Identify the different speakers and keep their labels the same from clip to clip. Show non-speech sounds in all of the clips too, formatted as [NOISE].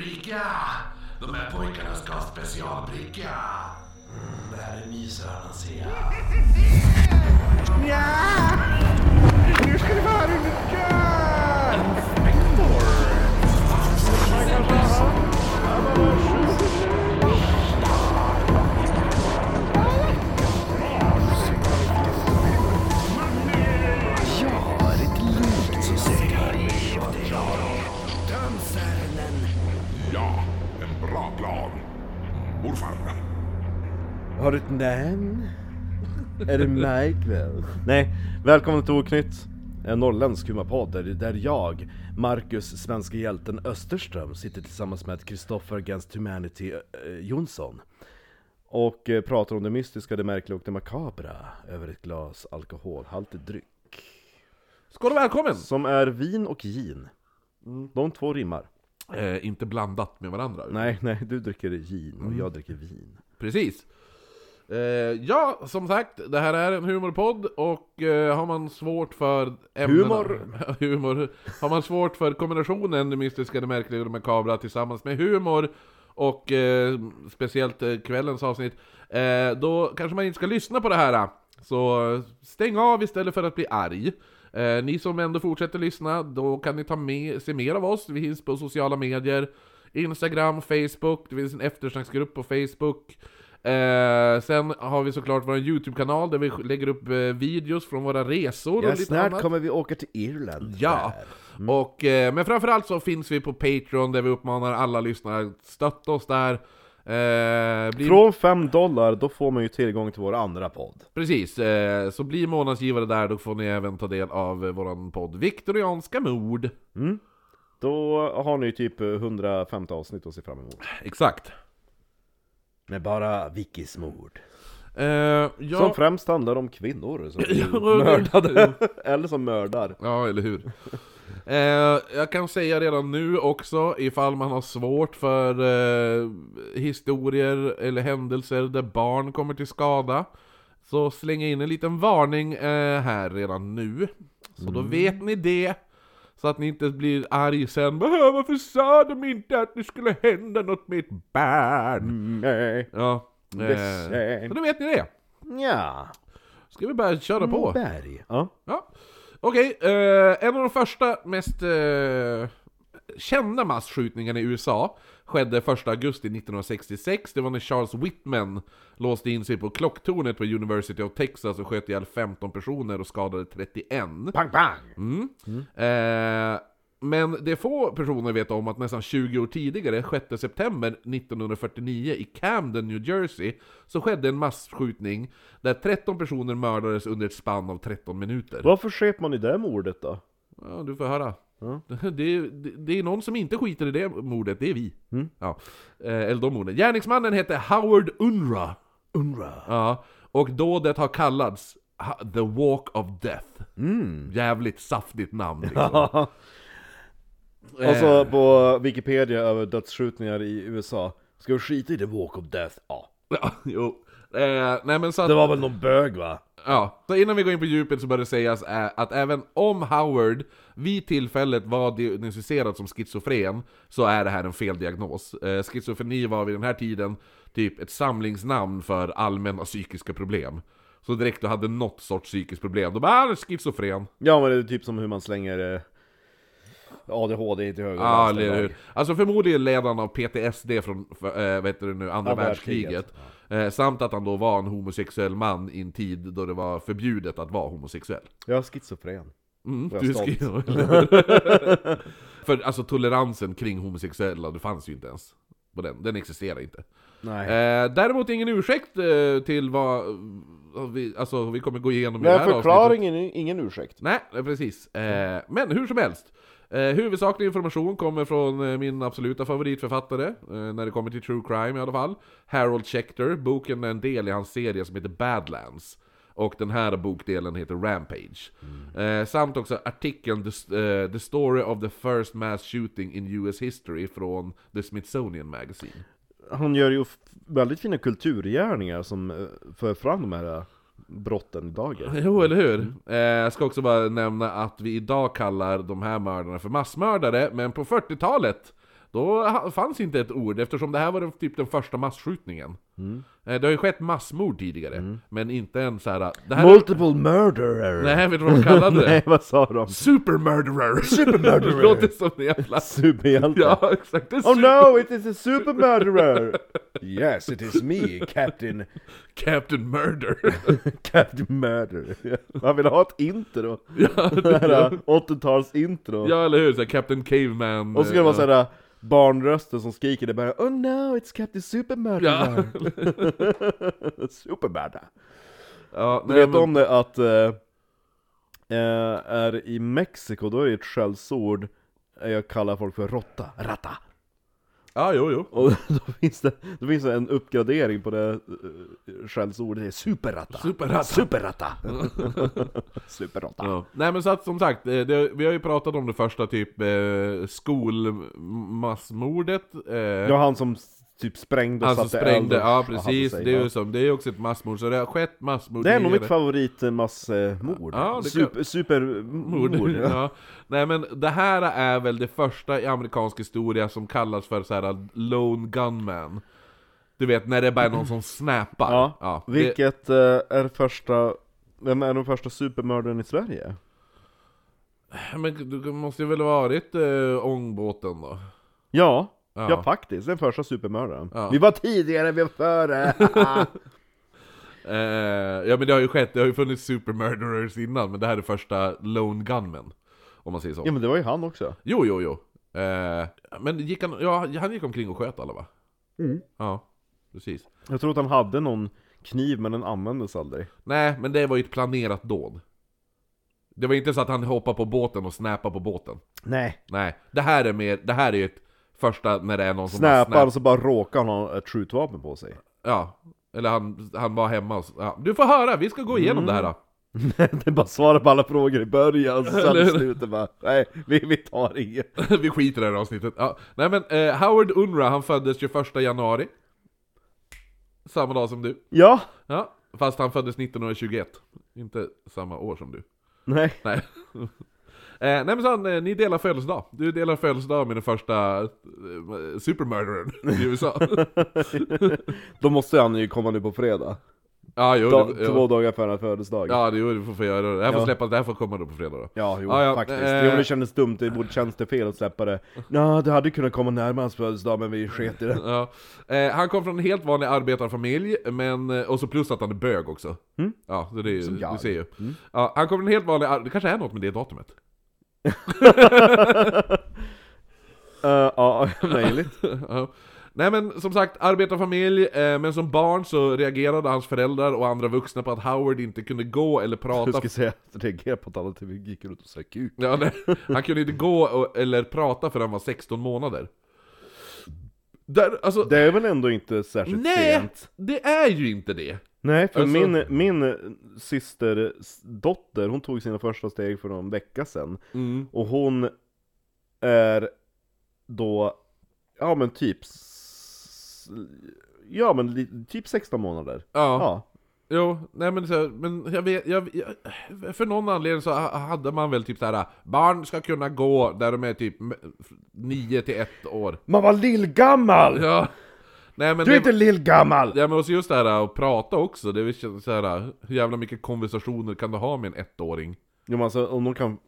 Speaker 1: Ulrika! De här pojkarna ska ha specialbricka. Mm, det här är mysörnan ser jag.
Speaker 2: Nu ska det vara Ulrika!
Speaker 3: Morfar.
Speaker 4: Har du ett namn? Är det mig ikväll? Nej, välkommen till Oknytt. En norrländsk humorpodd där, där jag, Marcus, svenska hjälten Österström, sitter tillsammans med Kristoffer Against Humanity eh, Jonsson. Och eh, pratar om det mystiska, det märkliga och det makabra över ett glas alkoholhaltig dryck.
Speaker 2: Skål och välkommen!
Speaker 4: Som är vin och gin. De två rimmar.
Speaker 2: Eh, inte blandat med varandra.
Speaker 4: Nej, nej, du dricker gin och jag dricker vin.
Speaker 2: Precis. Eh, ja, som sagt, det här är en humorpodd och eh, har man svårt för ämnena,
Speaker 4: Humor. [LAUGHS]
Speaker 2: humor! Har man svårt för kombinationen det mystiska, det märkliga och det makabra tillsammans med humor och eh, speciellt eh, kvällens avsnitt, eh, då kanske man inte ska lyssna på det här. Så stäng av istället för att bli arg. Eh, ni som ändå fortsätter lyssna, då kan ni ta med, se mer av oss. Vi finns på sociala medier. Instagram, Facebook, det finns en eftersnacksgrupp på Facebook. Eh, sen har vi såklart vår YouTube-kanal där vi lägger upp eh, videos från våra resor
Speaker 4: Ja,
Speaker 2: och lite
Speaker 4: snart
Speaker 2: annat.
Speaker 4: kommer vi åka till Irland.
Speaker 2: Ja,
Speaker 4: där.
Speaker 2: och, eh, men framförallt så finns vi på Patreon där vi uppmanar alla lyssnare att stötta oss där. Eh, bli,
Speaker 4: Från 5 dollar, då får man ju tillgång till vår andra podd.
Speaker 2: Precis, eh, så bli månadsgivare där, då får ni även ta del av eh, våran podd Viktorianska mord.
Speaker 4: Då har ni typ 150 avsnitt att se fram emot.
Speaker 2: Exakt.
Speaker 4: Med bara Vickis mord.
Speaker 2: Eh, ja,
Speaker 4: Som främst handlar om kvinnor som [LAUGHS] blir mördade. [LAUGHS] Eller som mördar.
Speaker 2: Ja, eller hur? Eh, jag kan säga redan nu också, ifall man har svårt för eh, historier eller händelser där barn kommer till skada, så slänger jag in en liten varning eh, här redan nu. Så då vet ni det. Så att ni inte blir arg sen. "Bah, Varför sa de inte att det skulle hända något med ett barn?
Speaker 4: Nej.
Speaker 2: Ja. Eh, så då vet ni det.
Speaker 4: Ja.
Speaker 2: Ska vi bara köra på?
Speaker 4: Berg. Ja.
Speaker 2: Ja. Okej, eh, en av de första mest eh, kända massskjutningarna i USA skedde 1 augusti 1966. Det var när Charles Whitman låste in sig på klocktornet på University of Texas och sköt ihjäl 15 personer och skadade 31.
Speaker 4: Pang pang!
Speaker 2: Mm. Eh, men det få personer vet om att nästan 20 år tidigare, 6 september 1949 i Camden, New Jersey, så skedde en massskjutning där 13 personer mördades under ett spann av 13 minuter.
Speaker 4: Varför sköt man i det mordet då?
Speaker 2: Ja, du får höra.
Speaker 4: Ja. [LAUGHS]
Speaker 2: Det, är, det, det är någon som inte skiter i det mordet, det är vi. Ja. Eh, eller de morden. Gärningsmannen hette Howard Unra.
Speaker 4: Unra.
Speaker 2: Ja. Och dådet har kallats The Walk of Death. Jävligt saftigt namn [LAUGHS] liksom.
Speaker 4: Och så på Wikipedia över dödsskjutningar i USA. Ska vi skita i the walk of death? Ja.
Speaker 2: Ja, jo. Eh, nej men så att,
Speaker 4: Det var väl någon bög va?
Speaker 2: Ja, så innan vi går in på djupet så bör det sägas eh, att även om Howard vid tillfället var diagnostiserad som schizofren, så är det här en feldiagnos. Eh, schizofreni var vid den här tiden typ ett samlingsnamn för allmänna psykiska problem. Så direkt du hade något sorts psykiskt problem, då bara ah, han är schizofren.
Speaker 4: Ja men det är typ som hur man slänger eh, ADHD till höger
Speaker 2: Ja, eller hur? Alltså förmodligen led han av PTSD från, eh, vad det nu, andra
Speaker 4: Ja,
Speaker 2: världskriget. Eh, samt att han då var en homosexuell man i en tid då det var förbjudet att vara homosexuell.
Speaker 4: Jag är schizofren.
Speaker 2: Mm, du
Speaker 4: stolt.
Speaker 2: skrev, [LAUGHS] [LAUGHS] För alltså toleransen kring homosexuella, det fanns ju inte ens. På den, den existerar inte.
Speaker 4: Nej.
Speaker 2: Eh, däremot ingen ursäkt eh, till vad vi, alltså, vi kommer gå igenom i det här avsnittet.
Speaker 4: förklaringen är ingen ursäkt.
Speaker 2: Nej, precis. Eh, men hur som helst. Eh, huvudsaklig information kommer från eh, min absoluta favoritförfattare, eh, när det kommer till true crime i alla fall. Harold Schechter. Boken är en del i hans serie som heter Badlands. Och den här bokdelen heter Rampage. Eh, samt också artikeln The, eh, The Story of the First Mass Shooting in US History från The Smithsonian Magazine.
Speaker 4: Han gör ju väldigt fina kulturgärningar som eh, för fram de här eh, brotten i dagen. [LAUGHS]
Speaker 2: Jo, eller hur? Eh, jag ska också bara nämna att vi idag kallar de här mördarna för massmördare, men på 40-talet då fanns inte ett ord eftersom det här var den, typ den första massskjutningen.
Speaker 4: Mm.
Speaker 2: Eh, Det har ju skett massmord tidigare, men inte en så här. Här
Speaker 4: Multiple murderer!
Speaker 2: Nej, vet du vad de kallade det? [LAUGHS]
Speaker 4: Nej, vad sa de?
Speaker 2: Supermurderer!
Speaker 4: Supermurderer. [LAUGHS]
Speaker 2: det låter som en jävla...
Speaker 4: Superhjälte?
Speaker 2: Ja, exakt. Är
Speaker 4: Oh
Speaker 2: super-
Speaker 4: no, it is a super murderer! yes, it is me, Captain... [LAUGHS]
Speaker 2: Captain Murder!
Speaker 4: Captain Murder. Man vill ha ett intro.
Speaker 2: ja,
Speaker 4: Det
Speaker 2: det,
Speaker 4: här 80-tals intro.
Speaker 2: ja, eller hur? Så här, Captain Caveman...
Speaker 4: Och så ska det vara
Speaker 2: eh,
Speaker 4: såhär barnröster som skriker det bara Oh no, it's Captain Super Murderer! super Murder.
Speaker 2: Ja,
Speaker 4: Du
Speaker 2: nej,
Speaker 4: vet
Speaker 2: men-
Speaker 4: om det att eh, eh, är i Mexiko, då är det ett skällsord jag kallar folk för råtta, ratta.
Speaker 2: Ja, jo, jo.
Speaker 4: Och [LAUGHS] då finns det, då finns det en uppgradering på det uh, skällsordet, det är superratta.
Speaker 2: Superratta.
Speaker 4: Superratta. [LAUGHS] Superratta.
Speaker 2: Ja. Nej men så att som sagt, eh, det, vi har ju pratat om det första typ eh, skolmassmordet. Eh,
Speaker 4: var han som typ sprängde och
Speaker 2: som
Speaker 4: satte
Speaker 2: sprängde,
Speaker 4: eld
Speaker 2: ja precis.
Speaker 4: sig,
Speaker 2: Det är
Speaker 4: ja.
Speaker 2: ju som, det är också ett massmord, så det har skett massmord
Speaker 4: Det är nog mitt favoritmassmord.
Speaker 2: Ja, det
Speaker 4: Super, supermord.
Speaker 2: Mord. [LAUGHS]
Speaker 4: Ja.
Speaker 2: Ja. Nej men det här är väl det första i amerikansk historia som kallas för så här Lone Gunman. Du vet när det bara är någon som snappar.
Speaker 4: Ja,
Speaker 2: det-
Speaker 4: vilket eh, är första, vem är den första supermördaren i Sverige?
Speaker 2: Men du måste ju väl ha varit äh, ångbåten då?
Speaker 4: Ja,
Speaker 2: Ja.
Speaker 4: ja, faktiskt, den första supermördaren.
Speaker 2: Ja.
Speaker 4: Vi var tidigare, vi var före! [LAUGHS] [LAUGHS]
Speaker 2: Eh, ja men det har ju skett, det har ju funnits supermurderers innan, men det här är första Lone Gunman. Om man säger så.
Speaker 4: ja men det var ju han också.
Speaker 2: Jo, jo, jo. Eh, men gick han, ja, han gick omkring och sköt alla va?
Speaker 4: Mm.
Speaker 2: Ja, precis.
Speaker 4: Jag tror att han hade någon kniv men den användes aldrig.
Speaker 2: Nej, men det var ju ett planerat dåd. Det var inte så att han hoppade på båten och snappade på båten.
Speaker 4: Nej.
Speaker 2: Nej, det här är mer, det här är ju ett första när det är någon som
Speaker 4: Snäpar
Speaker 2: snap-
Speaker 4: och så bara råkar han ha ett skjutvapen på sig.
Speaker 2: Ja, eller han, han var hemma och, s- ja. Du får höra, vi ska gå igenom det här då. [LAUGHS]
Speaker 4: det är bara svara på alla frågor i början, sen i slutet bara, nej, vi, vi tar inget. [LAUGHS]
Speaker 2: vi skiter i det här avsnittet. Ja. Nej men, eh, Howard Unra, han föddes 21 januari. Samma dag som du.
Speaker 4: Ja,
Speaker 2: Ja, fast han föddes 1921. Inte samma år som du.
Speaker 4: nej.
Speaker 2: Nej. [LAUGHS] Eh, nej men så, eh, ni delar födelsedag. Du delar födelsedag med den första eh, supermurderern i USA. [LAUGHS]
Speaker 4: Då måste han ju komma nu på fredag.
Speaker 2: ja, jo,
Speaker 4: Da,
Speaker 2: det,
Speaker 4: två dagar före hans födelsedag.
Speaker 2: Ja, det, jo, du får få göra det. Det här får
Speaker 4: Ja.
Speaker 2: släppas, det här får komma då på fredag då.
Speaker 4: Ja, jo,
Speaker 2: Ja, ja,
Speaker 4: faktiskt.
Speaker 2: eh,
Speaker 4: Jo, det kändes dumt, det borde känns det fel att släppa det. Ja, det hade kunnat komma närmare hans födelsedag, men vi sket i det. [LAUGHS]
Speaker 2: Ja. Eh, han kom från en helt vanlig arbetarfamilj, men, eh, och så plus att han är bög också. Ja, så det är, ju- du ser ju. Ja, han kom från en helt vanlig, det kanske är något med det datumet. [LAUGHS]
Speaker 4: Eh, ja, [LAUGHS] möjligt.
Speaker 2: ja. Nej men som sagt, arbetarfamilj, eh, men som barn så reagerade hans föräldrar och andra vuxna på att Howard inte kunde gå eller prata
Speaker 4: ska säga att reagera på att alla TV gick runt och sa kuk.
Speaker 2: Ja, nej. Han kunde inte gå och, eller prata förrän han var 16 månader. Där, alltså,
Speaker 4: Det är väl ändå inte särskilt
Speaker 2: nej!
Speaker 4: sent?
Speaker 2: Det är ju inte det!
Speaker 4: Nej, för
Speaker 2: Alltså-
Speaker 4: min, min syster dotter, hon tog sina första steg för någon vecka sedan.
Speaker 2: Mm.
Speaker 4: Och hon är då, ja men typ, ja men typ 16 månader.
Speaker 2: Ja.
Speaker 4: Ja.
Speaker 2: Jo, nej men, så, här, men jag vet, jag, jag, för någon anledning så ha- hade man väl typ så här barn ska kunna gå där de är typ 9 till 1 år.
Speaker 4: Man var lillgammal!
Speaker 2: Ja. Nej men
Speaker 4: Du är
Speaker 2: det,
Speaker 4: inte lillgammal!
Speaker 2: Ja men också just det här att prata också, det är väl så här, hur jävla mycket konversationer kan du ha med en ettåring?
Speaker 4: Jo men alltså om de kan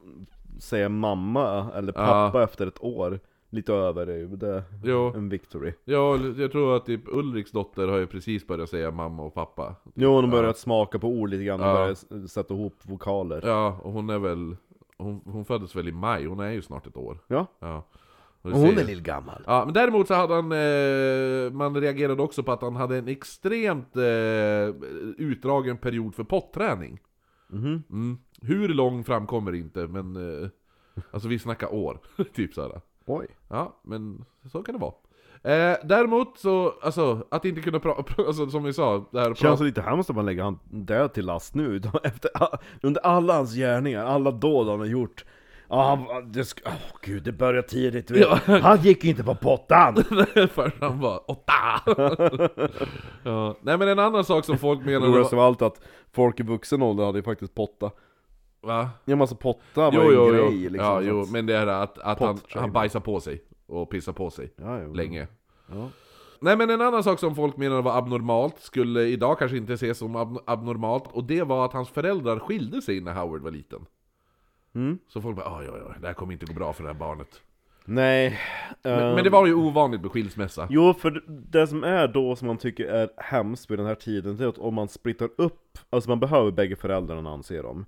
Speaker 4: säga mamma eller pappa efter ett år, lite över är ju det
Speaker 2: Jo.
Speaker 4: en victory.
Speaker 2: Ja, jag tror att typ Ulriks dotter har ju precis börjat säga mamma och pappa.
Speaker 4: Jo, de börjar smaka på ord lite grann, de
Speaker 2: Ja.
Speaker 4: börjar sätta ihop vokaler.
Speaker 2: Ja, och hon är väl... Hon, hon föddes väl i maj, hon är ju snart ett år.
Speaker 4: Ja.
Speaker 2: Ja. Och
Speaker 4: hon är lillgammal.
Speaker 2: Ja, men däremot så hade han... Eh, man reagerade också på att han hade en extremt eh, utdragen period för potträning.
Speaker 4: Mhm.
Speaker 2: Mm. Hur lång framkommer inte, men... Eh, alltså vi snackar år, [LAUGHS] typ såhär.
Speaker 4: Oj.
Speaker 2: Ja, men så kan det vara. Eh, däremot så, alltså, att inte kunna prata, [LAUGHS] alltså som vi sa, det här
Speaker 4: Känns det lite hemskt att man lägger han död till last nu, [LAUGHS] efter, under alla hans gärningar, alla dåd han har gjort. Ja, han, det ska, åh gud, det börjar tidigt. du vet.
Speaker 2: Ja. [LAUGHS]
Speaker 4: Han gick ju inte på pottan! [LAUGHS]
Speaker 2: för han var åtta! [LAUGHS] ja. Nej men en annan sak som folk menar
Speaker 4: Roligast av allt att folk i vuxen ålder hade ju faktiskt potta.
Speaker 2: Va?
Speaker 4: Ja men alltså potta var ju en grej liksom.
Speaker 2: ja,
Speaker 4: så
Speaker 2: jo,
Speaker 4: att-
Speaker 2: men det är att, att han,
Speaker 4: Pot-shaming.
Speaker 2: han bajsar på sig. och pissa på sig.
Speaker 4: Ja, jo.
Speaker 2: Länge.
Speaker 4: Ja.
Speaker 2: Nej men en annan sak som folk menade var abnormalt, skulle idag kanske inte ses som ab abnormalt, och det var att hans föräldrar skilde sig när Howard var liten.
Speaker 4: Mm.
Speaker 2: Så folk bara oj, oj, oj, det här kommer inte gå bra för det här barnet.
Speaker 4: Nej.
Speaker 2: Men,
Speaker 4: ehm,
Speaker 2: men det var ju ovanligt med skilsmässa.
Speaker 4: Jo, för det som är då som man tycker är hemskt vid den här tiden, det är att om man splittar upp, alltså man behöver bägge föräldrarna anser de.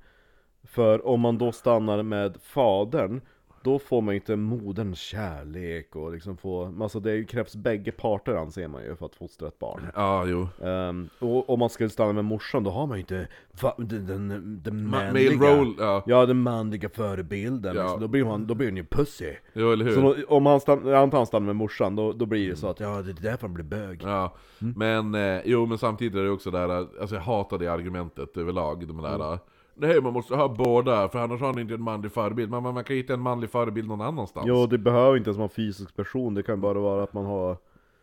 Speaker 4: För om man då stannar med fadern, då får man ju inte moderns kärlek och liksom få, alltså det krävs bägge parter anser man ju för att fostra ett barn.
Speaker 2: Ja, jo.
Speaker 4: Ehm, och om man skulle stanna med morsan, då har man ju inte va, den, den, den
Speaker 2: Ma-
Speaker 4: manliga,
Speaker 2: male role, ja.
Speaker 4: ja den manliga förebilden,
Speaker 2: Ja.
Speaker 4: liksom. då blir hon, då blir hon ju pussy.
Speaker 2: Jo, eller hur?
Speaker 4: Så då, om han stannar, jag antar han stannar med morsan, då, då blir det så att ja, det är därför han blir bög.
Speaker 2: Ja, men, eh, jo men samtidigt är det också där, alltså jag hatar det argumentet överlag, de där Nej man måste ha båda, för annars har han inte en manlig förebild. Men man, man kan hitta en manlig förebild någon annanstans.
Speaker 4: Jo, det behöver inte ens vara en fysisk person, det kan bara vara att man har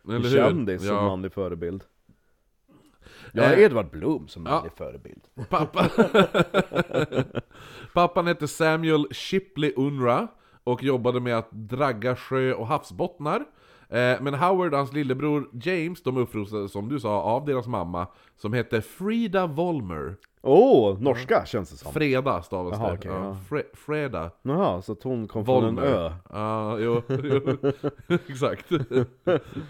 Speaker 4: en kändis som
Speaker 2: Ja.
Speaker 4: manlig förebild. Ja,
Speaker 2: Eh,
Speaker 4: Edvard Blom som
Speaker 2: ja.
Speaker 4: manlig förebild.
Speaker 2: Pappa... [LAUGHS] Pappan hette Samuel Shipley Unra och jobbade med att dragga sjö och havsbottnar. Eh, Men Howard och hans lillebror James, de uppfostrades som du sa av deras mamma, som hette Frida Volmer.
Speaker 4: Åh, oh, norska känns det som.
Speaker 2: Freda stavas
Speaker 4: Jaha,
Speaker 2: det.
Speaker 4: okej,
Speaker 2: ja.
Speaker 4: ja.
Speaker 2: Fre- Freda.
Speaker 4: Jaha, så att hon kom från en
Speaker 2: Volmer.
Speaker 4: ö.
Speaker 2: Ja, jo, [LAUGHS] jo. [LAUGHS] exakt.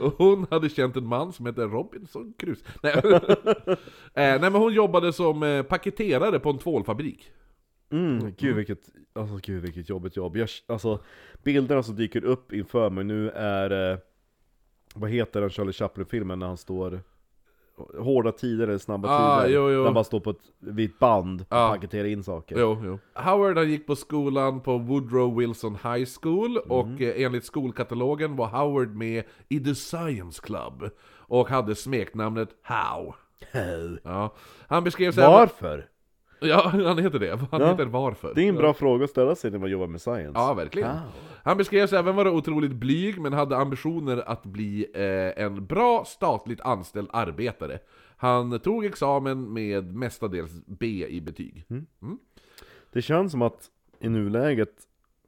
Speaker 2: Och [LAUGHS] hon hade känt en man som hette Robinson Crusoe. Nej. eh, nej men hon jobbade som eh, paketerare på en tvålfabrik.
Speaker 4: Mm, gud vilket, alltså gud vilket jobbigt jobb. Jag, alltså, bilderna som dyker upp inför mig nu är, eh, vad heter den Charlie Chaplin-filmen när han står Hårda tider eller snabba
Speaker 2: Ah,
Speaker 4: tider?
Speaker 2: jo, jo.
Speaker 4: Där bara står på ett vitt band och
Speaker 2: Ah.
Speaker 4: paketerar in saker.
Speaker 2: Jo, jo. Howard han gick på skolan på Woodrow Wilson High School och eh, enligt skolkatalogen var Howard med i The Science Club och hade smeknamnet How. Ja. Han beskrev sig...
Speaker 4: Varför?
Speaker 2: Ja, [LAUGHS] han heter det. Han
Speaker 4: Ja.
Speaker 2: heter Varför.
Speaker 4: Det är en
Speaker 2: Ja.
Speaker 4: bra fråga att ställa sig när man jobbar med science.
Speaker 2: Ja, verkligen.
Speaker 4: Wow.
Speaker 2: Han beskrevs även vara otroligt blyg, men hade ambitioner att bli eh, en bra statligt anställd arbetare. Han tog examen med mestadels B i betyg.
Speaker 4: Det känns som att i nuläget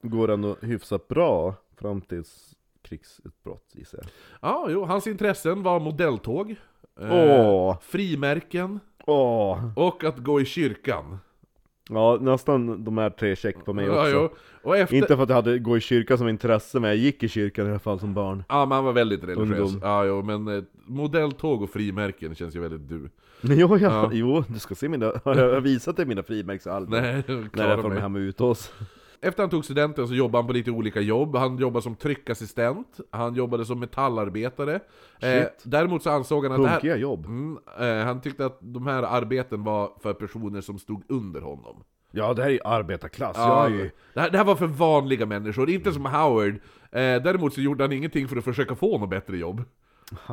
Speaker 4: går det ändå hyfsat bra fram tills krigsutbrott gissar jag.
Speaker 2: Ja, jo, hans intressen var modelltåg, eh,
Speaker 4: Åh.
Speaker 2: frimärken
Speaker 4: Åh!
Speaker 2: och att gå i kyrkan.
Speaker 4: Ja, nästan de här tre check på mig också.
Speaker 2: Och efter...
Speaker 4: Inte för att jag hade gå i kyrkan som intresse, men jag gick i kyrkan i alla fall som barn.
Speaker 2: Ja, man var väldigt religiös.
Speaker 4: Ungdom.
Speaker 2: Ja, jo, men eh, modelltåg och frimärken känns ju väldigt du. [LAUGHS]
Speaker 4: Jo, ja,
Speaker 2: Ja.
Speaker 4: jo, du ska se mina, [LAUGHS] har jag visat dig mina frimärksalbum?
Speaker 2: Nej,
Speaker 4: När jag får
Speaker 2: mig.
Speaker 4: hemma ute hos.
Speaker 2: Efter han tog studenten så jobbade han på lite olika jobb. Han jobbade som tryckassistent, han jobbade som metallarbetare. Eh, däremot så ansåg han att här,
Speaker 4: Punkiga jobb.
Speaker 2: mm, eh, han tyckte att de här arbeten var för personer som stod under honom.
Speaker 4: Ja, det här är ju arbetarklass.
Speaker 2: Ja,
Speaker 4: är ju...
Speaker 2: det, här, det här var för vanliga människor, inte som Howard. Eh, däremot så gjorde han ingenting för att försöka få något bättre jobb.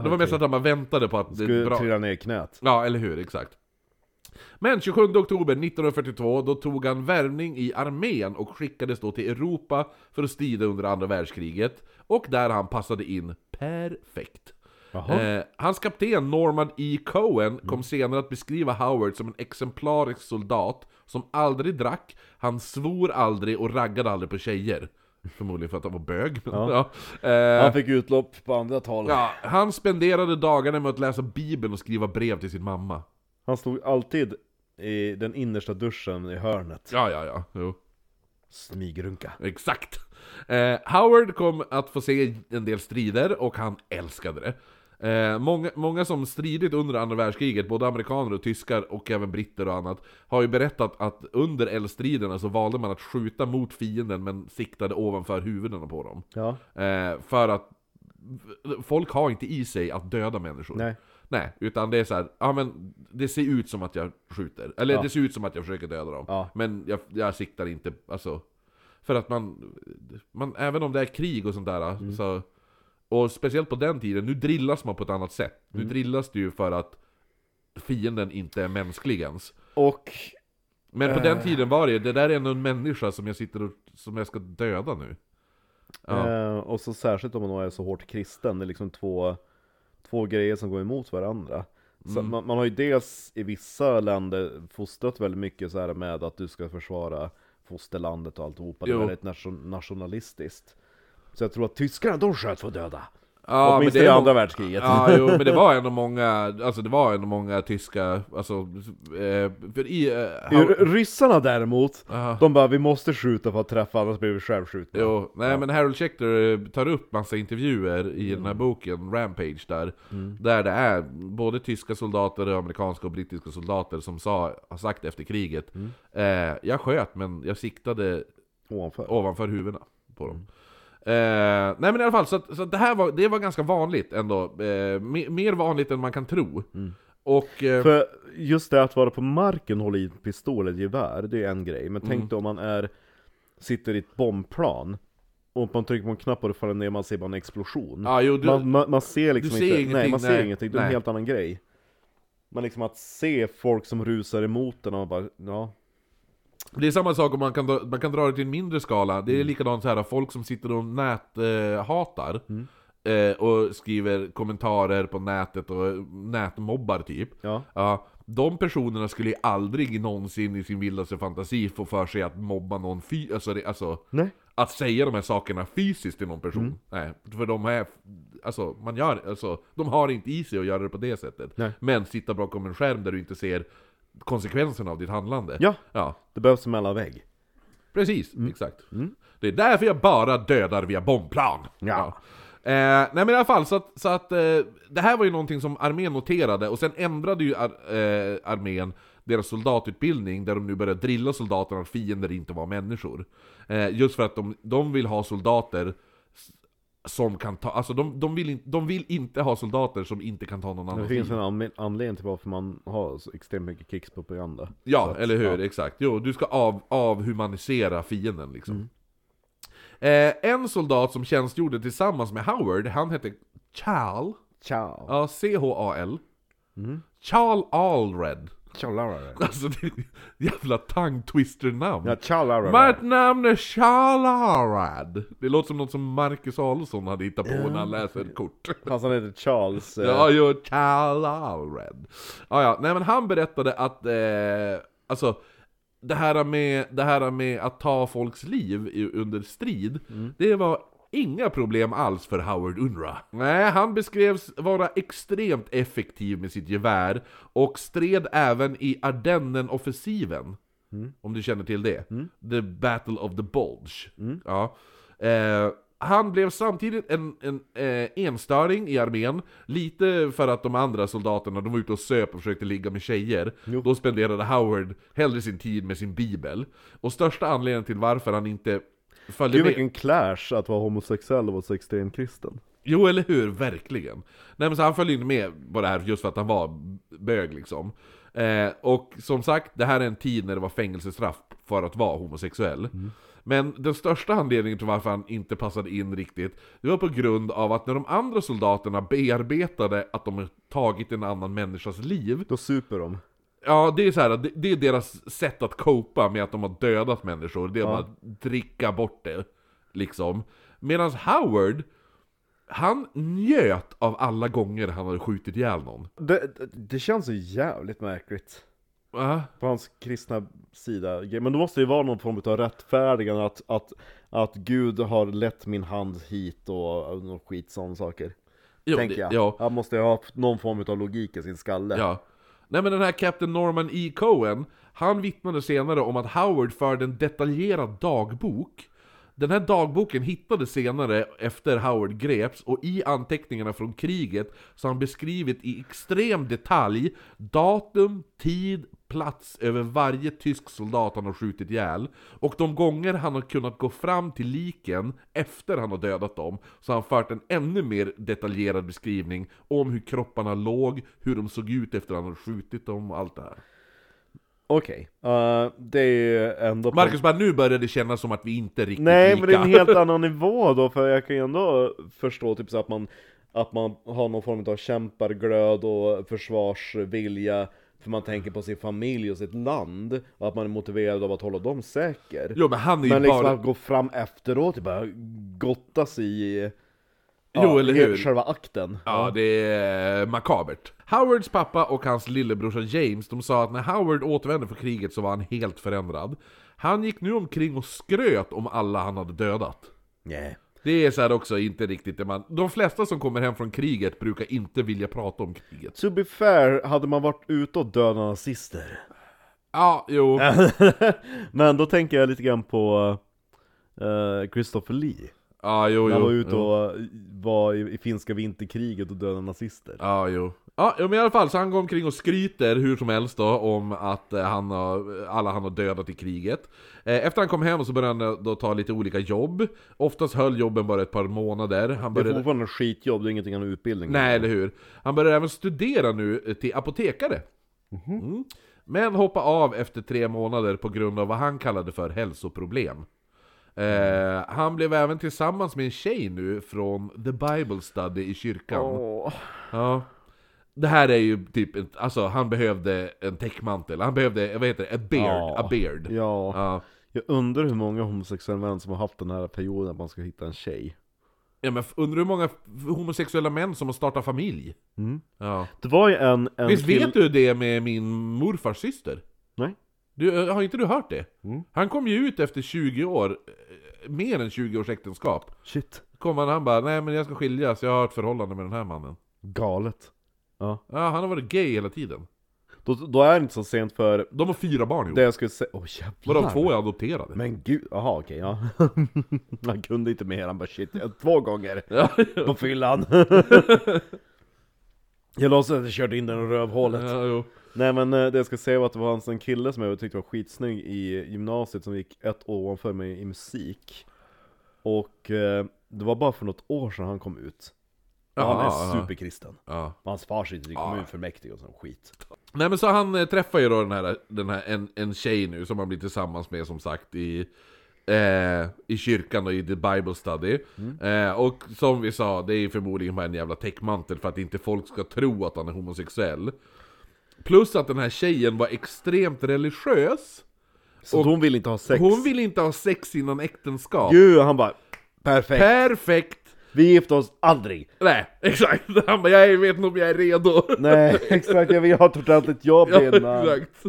Speaker 2: Det var mest att han bara väntade på att det
Speaker 4: Skulle
Speaker 2: bra...
Speaker 4: trilla ner i knät.
Speaker 2: Ja, eller hur, exakt. Men 27 oktober 1942, då tog han värvning i armén och skickades då till Europa för att strida under andra världskriget. Och där han passade in perfekt. Eh, hans kapten Norman E. Cohen kom senare att beskriva Howard som en exemplarisk soldat som aldrig drack, han svor aldrig och raggade aldrig på tjejer. Förmodligen för att han var bög. Men, ja. Eh,
Speaker 4: Han fick utlopp på andra håll.
Speaker 2: ja, han spenderade dagarna med att läsa bibeln och skriva brev till sin mamma.
Speaker 4: Han stod alltid i den innersta duschen i hörnet.
Speaker 2: Ja, ja, ja. Jo.
Speaker 4: Smygrunka.
Speaker 2: Exakt. Eh, Howard kom att få se en del strider och han älskade det. Eh, många, många som stridit under andra världskriget, både amerikaner och tyskar och även britter och annat, har ju berättat att under eldstriderna så valde man att skjuta mot fienden men siktade ovanför huvudena på dem.
Speaker 4: Ja.
Speaker 2: Eh, för att folk har inte i sig att döda människor.
Speaker 4: Nej.
Speaker 2: Nej, utan det är så här, ja men det ser ut som att jag skjuter. Eller
Speaker 4: Ja.
Speaker 2: det ser ut som att jag försöker döda dem.
Speaker 4: Ja.
Speaker 2: Men jag, jag siktar inte, alltså. För att man, man, även om det är krig och sånt där,
Speaker 4: Mm.
Speaker 2: så, och speciellt på den tiden, nu drillas man på ett annat sätt.
Speaker 4: Mm.
Speaker 2: Nu drillas det ju för att fienden inte är mänsklig ens.
Speaker 4: Och
Speaker 2: Men på
Speaker 4: Eh.
Speaker 2: den tiden var det det där är ändå en människa som jag sitter och, som jag ska döda nu. Ja.
Speaker 4: Eh, och så särskilt om man då är så hårt kristen, det är liksom två, två grejer som går emot varandra.
Speaker 2: Mm.
Speaker 4: man, man har ju dels i vissa länder fostrat väldigt mycket så här med att du ska försvara fosterlandet och alltihopa, det är väldigt nation, nationalistiskt. Så jag tror att tyskarna, de sköt för döda.
Speaker 2: Ja, men
Speaker 4: Åtminstone
Speaker 2: det
Speaker 4: i
Speaker 2: är
Speaker 4: andra världskriget.
Speaker 2: Ja, jo, men det var [LAUGHS] ändå många, alltså det var ändå många tyska, alltså, eh, för i... Eh,
Speaker 4: R- Ryssarna däremot,
Speaker 2: Aha.
Speaker 4: de bara 'Vi måste skjuta för att träffa, annars blir vi självskjutna'
Speaker 2: Jo, nej men Harold Schechter eh, tar upp massa intervjuer i den
Speaker 4: Mm.
Speaker 2: här boken, Rampage där, där det är både tyska soldater, och amerikanska och brittiska soldater som sa, har sagt efter kriget
Speaker 4: Mm.
Speaker 2: eh, Jag sköt men jag siktade
Speaker 4: Ovanför.
Speaker 2: ovanför huvudena på dem. Eh, nej men i alla fall, så, att, så att det här var, det var ganska vanligt ändå. Eh, me, mer vanligt än man kan tro. Och... Eh,
Speaker 4: För just det att vara på marken och hålla i en pistol eller gevär, det är en grej. Men
Speaker 2: Mm.
Speaker 4: tänk dig om man är, sitter i ett bombplan, och man trycker på en knapp och det faller ner, man ser bara en explosion.
Speaker 2: ja, jo, du,
Speaker 4: man, man, man ser liksom
Speaker 2: ser
Speaker 4: inte, nej
Speaker 2: ingenting,
Speaker 4: man ser
Speaker 2: nej,
Speaker 4: ingenting, det är en
Speaker 2: nej.
Speaker 4: helt annan grej. Men liksom att se folk som rusar emot en och man bara, ja.
Speaker 2: Det är samma sak om man kan, dra- man kan dra det till en mindre skala. Det är likadant så här folk som sitter och näthatar eh, hatar, eh, och skriver kommentarer på nätet och nätmobbar typ.
Speaker 4: Ja.
Speaker 2: Ja, de personerna skulle ju aldrig någonsin i sin vildaste fantasi få för sig att mobba någon fy... Alltså, det, alltså
Speaker 4: Nej.
Speaker 2: att säga de här sakerna fysiskt till någon person. Nej, för de är... Alltså, man gör... Alltså, de har inte i sig att göra det på det sättet.
Speaker 4: Nej.
Speaker 2: Men sitta bakom en skärm där du inte ser konsekvenserna av ditt handlande.
Speaker 4: Ja,
Speaker 2: Ja,
Speaker 4: det behövs en mellanvägg.
Speaker 2: precis. Exakt. Det är därför jag bara dödar via bombplan.
Speaker 4: Ja.
Speaker 2: Eh, nej men i alla fall, så att, så att eh, det här var ju någonting som armén noterade, och sen ändrade ju ar, eh, armén deras soldatutbildning, där de nu började drilla soldaterna att fiender inte var människor. Eh, just för att de, de vill ha soldater som kan ta, alltså de, de, vill in, de vill inte ha soldater som inte kan ta någon
Speaker 4: Det
Speaker 2: annan
Speaker 4: finns
Speaker 2: fiende.
Speaker 4: en anle- anledning till varför man har så extremt mycket krigspropaganda.
Speaker 2: Ja,
Speaker 4: att,
Speaker 2: eller hur?
Speaker 4: ja.
Speaker 2: Exakt. Jo, du ska av, avhumanisera fienden liksom.
Speaker 4: Mm.
Speaker 2: Eh, en soldat som tjänstgjorde tillsammans med Howard, han hette Chal.
Speaker 4: Ciao.
Speaker 2: Ja, C-H-A-L.
Speaker 4: Mm.
Speaker 2: Charles Allred.
Speaker 4: Ciao Lara. [LAUGHS]
Speaker 2: Alltså det är jävla tongue twister namn.
Speaker 4: Ja, ciao Lara.
Speaker 2: Mitt namn är Charles Allred. Det låter som något som Marcus Adolfsson hade hittat på när han läser ett kort. [LAUGHS]
Speaker 4: Fast han heter Charles. eh,
Speaker 2: Ja, jo, Charles Allred. Ja, ja, nej men han berättade att, eh, alltså, det här, med, det här med att ta folks liv i, under strid, det var inga problem alls för Howard Unra. Nej, han beskrevs vara extremt effektiv med sitt gevär, och stred även i Ardennen-offensiven. Om du känner till det? The Battle of the Bulge. Ja. Eh, han blev samtidigt en, en eh, enstöring i armén, lite för att de andra soldaterna de var ute och söp och försökte ligga med tjejer. Då spenderade Howard hellre sin tid med sin bibel. Och största anledningen till varför han inte
Speaker 4: Gud vilken clash att vara homosexuell och vara så extremt kristen.
Speaker 2: Jo, eller hur? Verkligen. Nej men så han följde inte med på det här just för att han var bög liksom. Eh, och som sagt, det här är en tid när det var fängelsestraff för att vara homosexuell. Men den största anledningen till varför han inte passade in riktigt, det var på grund av att när de andra soldaterna bearbetade att de tagit en annan människas liv,
Speaker 4: Då super de.
Speaker 2: Ja, det är så här, det, det är deras sätt att copa med att de har dödat människor. Det är bara att dricka bort det, liksom. Medan Howard, han njöt av alla gånger han hade skjutit ihjäl någon.
Speaker 4: Det, det, det känns så jävligt märkligt.
Speaker 2: Va?
Speaker 4: På hans kristna sida. Men då måste det ju vara någon form av rättfärdigande att, att, att Gud har lett min hand hit och, och skit sådana saker.
Speaker 2: Jo,
Speaker 4: tänker
Speaker 2: det-
Speaker 4: jag.
Speaker 2: Ja,
Speaker 4: Han måste ju ha någon form av logik i sin skalle.
Speaker 2: ja. Nej men den här Captain Norman E. Cohen, han vittnade senare om att Howard förde en detaljerad dagbok. Den här dagboken hittades senare efter Howard greps och i anteckningarna från kriget så har han beskrivit i extrem detalj datum, tid, plats över varje tysk soldat han har skjutit ihjäl. Och de gånger han har kunnat gå fram till liken efter han har dödat dem så har han fört en ännu mer detaljerad beskrivning om hur kropparna låg, hur de såg ut efter han hade skjutit dem och allt det här.
Speaker 4: Okej, eh, det är ju ändå...
Speaker 2: Marcus bara, nu börjar det kännas som att vi inte är riktigt
Speaker 4: Nej
Speaker 2: lika.
Speaker 4: men det är en helt annan [LAUGHS] nivå då, för jag kan ju ändå förstå typ så att man Att man har någon form av kämparglöd och försvarsvilja För man tänker på sin familj och sitt land Och att man är motiverad av att hålla dem säker
Speaker 2: Jo men han är ju
Speaker 4: Men liksom
Speaker 2: bara...
Speaker 4: att gå fram efteråt och bara gotta sig i
Speaker 2: Jo, eller hur?
Speaker 4: Själva akten
Speaker 2: Ja, det är makabert. Howards pappa och hans lillebrorsa James, de sa att när Howard återvände från kriget så var han helt förändrad. Han gick nu omkring och skröt om alla han hade dödat.
Speaker 4: Nej.
Speaker 2: Det är så här också inte riktigt det man... De flesta som kommer hem från kriget brukar inte vilja prata om kriget.
Speaker 4: To be fair, hade man varit ute och dödat nazister
Speaker 2: Ja, jo. [LAUGHS]
Speaker 4: Men då tänker jag lite grann på eh, Christopher Lee
Speaker 2: Ja, jo,
Speaker 4: När han var ute och var i, i finska vinterkriget och dödade nazister
Speaker 2: Ja, jo. Ja, men i alla fall, så han går omkring och skryter hur som helst då om att eh, han har, alla han har dödat i kriget. Eh, Efter han kom hem så började han då ta lite olika jobb. Oftast höll jobben bara ett par månader. Han
Speaker 4: Det är
Speaker 2: började...
Speaker 4: fortfarande skitjobb, det är ingenting han har utbildning
Speaker 2: Nej, eller hur? Han började även studera nu eh, till apotekare. Mm. Men hoppa av efter tre månader på grund av vad han kallade för hälsoproblem. Eh, han blev även tillsammans med en tjej nu från The Bible Study i kyrkan.
Speaker 4: Åh.
Speaker 2: Ja. Det här är ju typ, alltså han behövde en täckmantel, han behövde, vad heter det, a beard,
Speaker 4: Ja.
Speaker 2: a beard.
Speaker 4: Ja.
Speaker 2: Ja.
Speaker 4: Jag undrar hur många homosexuella män som har haft den här perioden att man ska hitta en tjej
Speaker 2: Ja men undrar hur många homosexuella män som har startat familj?
Speaker 4: Mm.
Speaker 2: Ja.
Speaker 4: Det var ju en, en
Speaker 2: Visst vet du det med min morfars syster? Du, har inte du hört det?
Speaker 4: Mm.
Speaker 2: Han kom ju ut efter 20 år, eh, mer än 20 års äktenskap.
Speaker 4: Shit,
Speaker 2: Kom han, han bara 'Nej men jag ska skiljas, jag har ett förhållande med den här mannen'
Speaker 4: galet Ja,
Speaker 2: Ja, han har varit gay hela tiden.
Speaker 4: då, då är det inte så sent för
Speaker 2: De har fyra barn ihop.
Speaker 4: det jag skulle säga, åh jävlar
Speaker 2: Varav två är adopterade.
Speaker 4: Men gud, jaha okej ja [LAUGHS] Han kunde inte mer, han bara shit, två gånger [LAUGHS]
Speaker 2: Ja,
Speaker 4: på fyllan [LAUGHS] Jag låtsades att jag körde in den i rövhålet
Speaker 2: ja, jo.
Speaker 4: Nej men eh, det jag ska säga var att det var en kille som jag tyckte var skitsnygg i gymnasiet som gick ett år ovanför mig i musik. Och eh, det var bara för något år sedan han kom ut. Och Han är superkristen.
Speaker 2: Ja.
Speaker 4: Och Hans far sitter i kommunfullmäktige och sån skit.
Speaker 2: Nej men så han eh, träffar ju då den här, den här en, en tjej nu som han blir tillsammans med som sagt i, eh, i kyrkan och i The Bible Study. Eh, och som vi sa, det är förmodligen bara en jävla täckmantel för att inte folk ska tro att han är homosexuell. Plus att den här tjejen var extremt religiös.
Speaker 4: Så hon vill inte ha sex
Speaker 2: Hon vill inte ha sex innan äktenskap.
Speaker 4: Gud, han bara Perfekt,
Speaker 2: Perfekt!
Speaker 4: vi gifter oss aldrig
Speaker 2: Nej, [LAUGHS] exakt. Han bara, jag vet inte om jag är redo.
Speaker 4: Nej, [LAUGHS] exakt, jag vill ha ett ordentligt jobb
Speaker 2: Ja,
Speaker 4: innan
Speaker 2: exakt.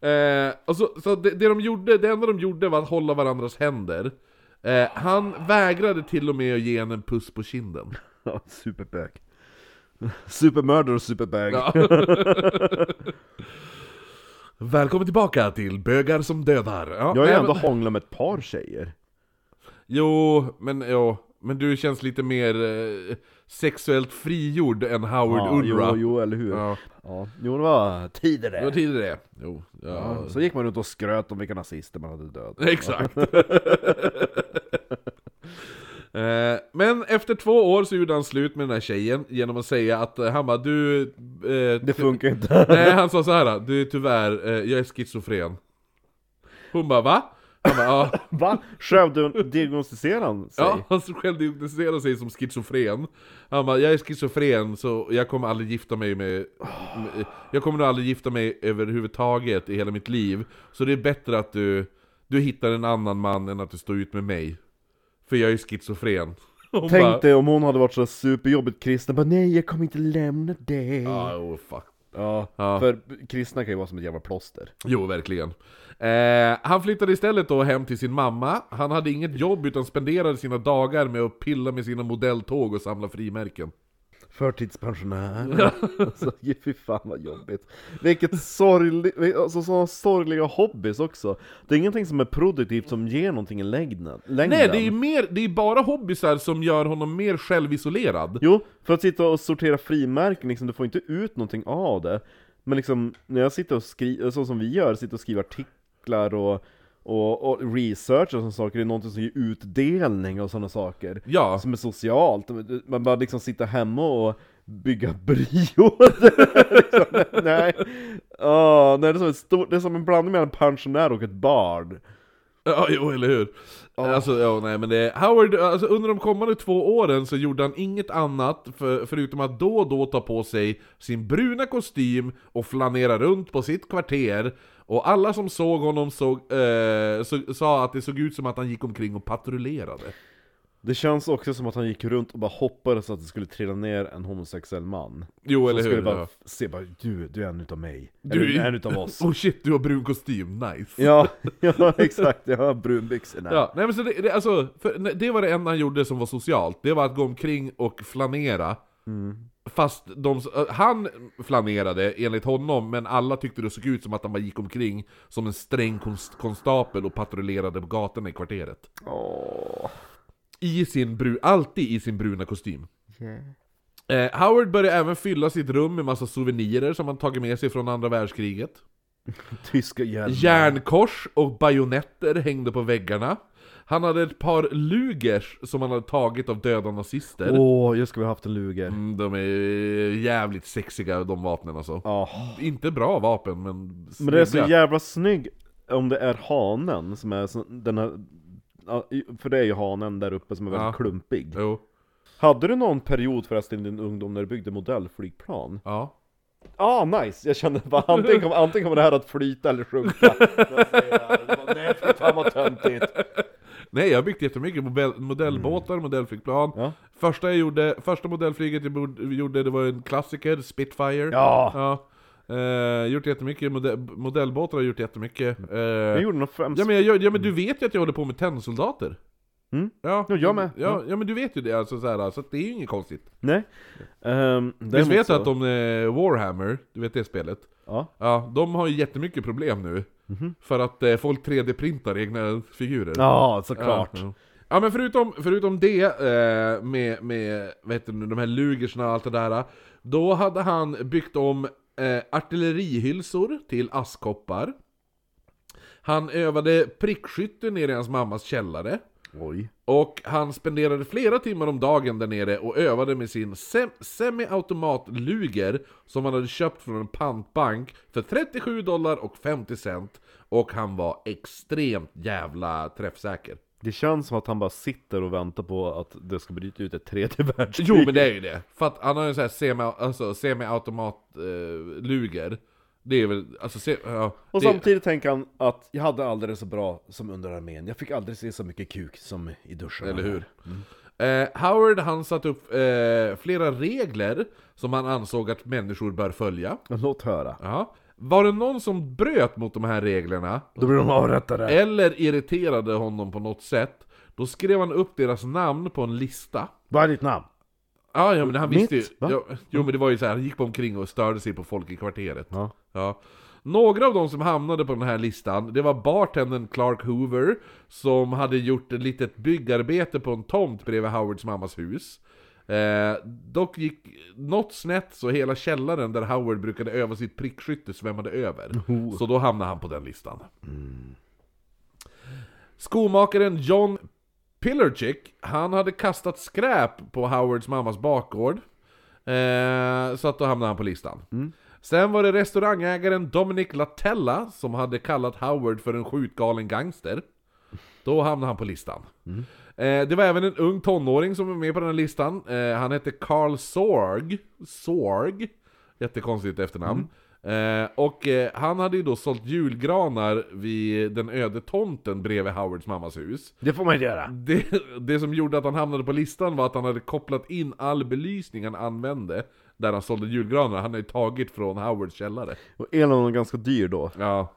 Speaker 2: Eh, och så, så det, det de gjorde, det enda de gjorde var att hålla varandras händer. Eh, han vägrade till och med att ge henne en puss på kinden. [LAUGHS]
Speaker 4: Ja, Superbög [LAUGHS] Supermördare och superbög
Speaker 2: Ja. [LAUGHS] Välkommen tillbaka till Bögar som dödar. Ja,
Speaker 4: Jag har ju ändå
Speaker 2: men,
Speaker 4: hånglat med ett par tjejer
Speaker 2: Jo, men, jo, men du känns lite mer eh, sexuellt frigjord än Howard
Speaker 4: ja,
Speaker 2: Unruh.
Speaker 4: Jo, jo, eller hur? Ja.
Speaker 2: Ja,
Speaker 4: Jo, det var tider
Speaker 2: det var
Speaker 4: det
Speaker 2: tidigare det. Jo, ja.
Speaker 4: ja. Så gick man runt och skröt om vilka nazister man hade dödat [LAUGHS]
Speaker 2: Exakt. Eh, Men efter två år så gjorde han slut med den här tjejen genom att säga att eh, han bara du... eh,
Speaker 4: Det funkar inte [LAUGHS]
Speaker 2: Nej han sa så här. du tyvärr, eh, jag är schizofren. Hon bara va? Han bara ja. [LAUGHS]
Speaker 4: Va? Självdiagnostiserar han sig?
Speaker 2: Ja, han själv diagnostiserade sig som schizofren. Han bara, jag är schizofren så jag kommer aldrig gifta mig med... med jag kommer nog aldrig gifta mig överhuvudtaget i hela mitt liv. Så det är bättre att du, du hittar en annan man än att du står ut med mig. För jag är schizofren. [LAUGHS] Hon
Speaker 4: Tänk
Speaker 2: bara,
Speaker 4: dig om hon hade varit så superjobbigt kristen, bara nej jag kommer inte lämna dig
Speaker 2: Ja, oh, fuck.
Speaker 4: Ja,
Speaker 2: Ja.
Speaker 4: för kristna kan ju vara som ett jävla plåster
Speaker 2: Jo, verkligen. Eh, han flyttade istället då hem till sin mamma. Han hade inget jobb utan spenderade sina dagar med att pilla med sina modelltåg och samla frimärken.
Speaker 4: Förtidspensionär. Alltså, [LAUGHS] Fy fan vad jobbigt. Vilket sorgligt, alltså sådana sorgliga hobbys också. Det är ingenting som är produktivt som ger någonting i längden.
Speaker 2: Nej, det är, mer, det är bara hobbysar som gör honom mer självisolerad.
Speaker 4: Jo, för att sitta och sortera frimärken liksom, du får inte ut någonting av det. Men liksom, när jag sitter och skriver, så som vi gör, sitter och skriver artiklar och, och, och research och sådana saker, det är någonting som ger utdelning och sådana saker.
Speaker 2: Ja,
Speaker 4: Som är socialt, man bara liksom sitta hemma och bygga [LAUGHS] brio liksom, Nej, Åh, nej det, är som ett stort, det är som en blandning mellan en pensionär och ett bard
Speaker 2: ja jo, eller hur? Alltså, ja, nej men det... Howard, alltså, under de kommande två åren så gjorde han inget annat för, förutom att då och då ta på sig sin bruna kostym och flanera runt på sitt kvarter och alla som såg honom såg, eh, så, sa att det såg ut som att han gick omkring och patrullerade.
Speaker 4: Det känns också som att han gick runt och bara hoppades att det skulle trilla ner en homosexuell man
Speaker 2: Jo,
Speaker 4: Som
Speaker 2: eller
Speaker 4: skulle
Speaker 2: hur?
Speaker 4: bara
Speaker 2: Ja.
Speaker 4: se bara, du, du är en utav mig
Speaker 2: Du-
Speaker 4: är en utav oss [LAUGHS]
Speaker 2: Oh shit, du har brun kostym, nice!
Speaker 4: Ja, [LAUGHS] ja exakt, jag har brunbyxorna
Speaker 2: Ja, nej men så det, det, alltså, för, nej, det var det enda han gjorde som var socialt, det var att gå omkring och flanera Fast de, äh, han flanerade enligt honom, men alla tyckte det såg ut som att han bara gick omkring som en sträng konst, konstapel och patrullerade på gatorna i kvarteret.
Speaker 4: Åh,
Speaker 2: I sin bru, alltid i sin bruna kostym. Eh, Howard började även fylla sitt rum med massa souvenirer som han tagit med sig från andra världskriget. [LAUGHS]
Speaker 4: Tyska hjälmar.
Speaker 2: Järnkors och bajonetter hängde på väggarna. Han hade ett par lugers som han hade tagit av döda nazister.
Speaker 4: Åh, jag skulle ha haft en luger
Speaker 2: Mm, de är jävligt sexiga de vapnen alltså.
Speaker 4: Ja,
Speaker 2: Inte bra vapen men
Speaker 4: men det är så
Speaker 2: snygga.
Speaker 4: jävla snygg om det är hanen som är så, den här För det är ju hanen där uppe som är väldigt
Speaker 2: Ja.
Speaker 4: klumpig
Speaker 2: Jo,
Speaker 4: Hade du någon period förresten i din ungdom när du byggde modellflygplan?
Speaker 2: ja.
Speaker 4: Ah nice! Jag kände bara antingen kommer, antingen kommer det här att flyta eller sjunka [LAUGHS] Nej fy fan vad töntigt!
Speaker 2: Nej jag har byggt jättemycket modell, modellbåtar, modellflygplan.
Speaker 4: Ja.
Speaker 2: Första, jag gjorde, första modellflyget jag bod- gjorde det var en klassiker, Spitfire.
Speaker 4: Ja!
Speaker 2: ja. Eh, gjort jättemycket, modell, modellbåtar har jag gjort jättemycket. Eh,
Speaker 4: Jag gjorde nog främst
Speaker 2: Ja men, jag, gör- ja men du vet ju att jag håller på med tennsoldater.
Speaker 4: Mm.
Speaker 2: Ja,
Speaker 4: Ja, jag med.
Speaker 2: Ja, ja men du vet ju det alltså, så, här, så att det är ju inget konstigt.
Speaker 4: Nej um,
Speaker 2: Visst vet du att de, eh, Warhammer, du vet det spelet?
Speaker 4: Ja,
Speaker 2: Ja, de har ju jättemycket problem nu. För att eh, folk 3D-printar egna figurer.
Speaker 4: ja såklart
Speaker 2: Ja, ja. ja men förutom, förutom det, eh, med, med vet du, de här lugersna och allt det där. Då hade han byggt om eh, artillerihylsor till askkoppar. Han övade prickskytte nere i hans mammas källare.
Speaker 4: Oj
Speaker 2: Och han spenderade flera timmar om dagen där nere och övade med sin sem- semi-automat-luger som han hade köpt från en pantbank för 37 dollar och 50 cent. Och han var extremt jävla träffsäker.
Speaker 4: Det känns som att han bara sitter och väntar på att det ska bryta ut ett tredje [LAUGHS] världskrig
Speaker 2: Jo men det är ju det. För att han har ju så här semi, alltså, semi-automat-luger. Det är väl, alltså se, ja,
Speaker 4: Och
Speaker 2: det,
Speaker 4: samtidigt tänker han att jag hade aldrig det så bra som under armén Jag fick aldrig se så mycket kuk som i duschen
Speaker 2: Eller hur? Eh, Howard han satte upp eh, flera regler som han ansåg att människor bör följa.
Speaker 4: Låt höra
Speaker 2: Ja. Var det någon som bröt mot de här reglerna,
Speaker 4: Då blir de avrättade
Speaker 2: eller irriterade honom på något sätt, då skrev han upp deras namn på en lista.
Speaker 4: Vad är ditt namn?
Speaker 2: Ja, ja men han visste ju...
Speaker 4: Mitt, va?
Speaker 2: Ja, jo men det var ju så här, han gick på omkring och störde sig på folk i kvarteret.
Speaker 4: Ja.
Speaker 2: Ja. Några av de som hamnade på den här listan, det var bartendern Clark Hoover, som hade gjort ett litet byggarbete på en tomt bredvid Howards mammas hus. Eh, dock gick något snett så hela källaren där Howard brukade öva sitt prickskytte svämmade över. Så då hamnade han på den listan. Skomakaren John Pillarchick, han hade kastat skräp på Howards mammas bakgård. Eh, så att då hamnade han på listan. Sen var det restaurangägaren Dominic Latella som hade kallat Howard för en skjutgalen gangster. Då hamnade han på listan. Eh, det var även en ung tonåring som var med på den här listan. Eh, han hette Carl Sorg. Sorg. Jättekonstigt efternamn. Eh, och eh, han hade ju då sålt julgranar vid den öde tomten bredvid Howards mammas hus.
Speaker 4: Det får man inte göra
Speaker 2: Det, det som gjorde att han hamnade på listan var att han hade kopplat in all belysning han använde där han sålde julgranar. Han hade ju tagit från Howards källare.
Speaker 4: Och elen var ganska dyr då
Speaker 2: Ja.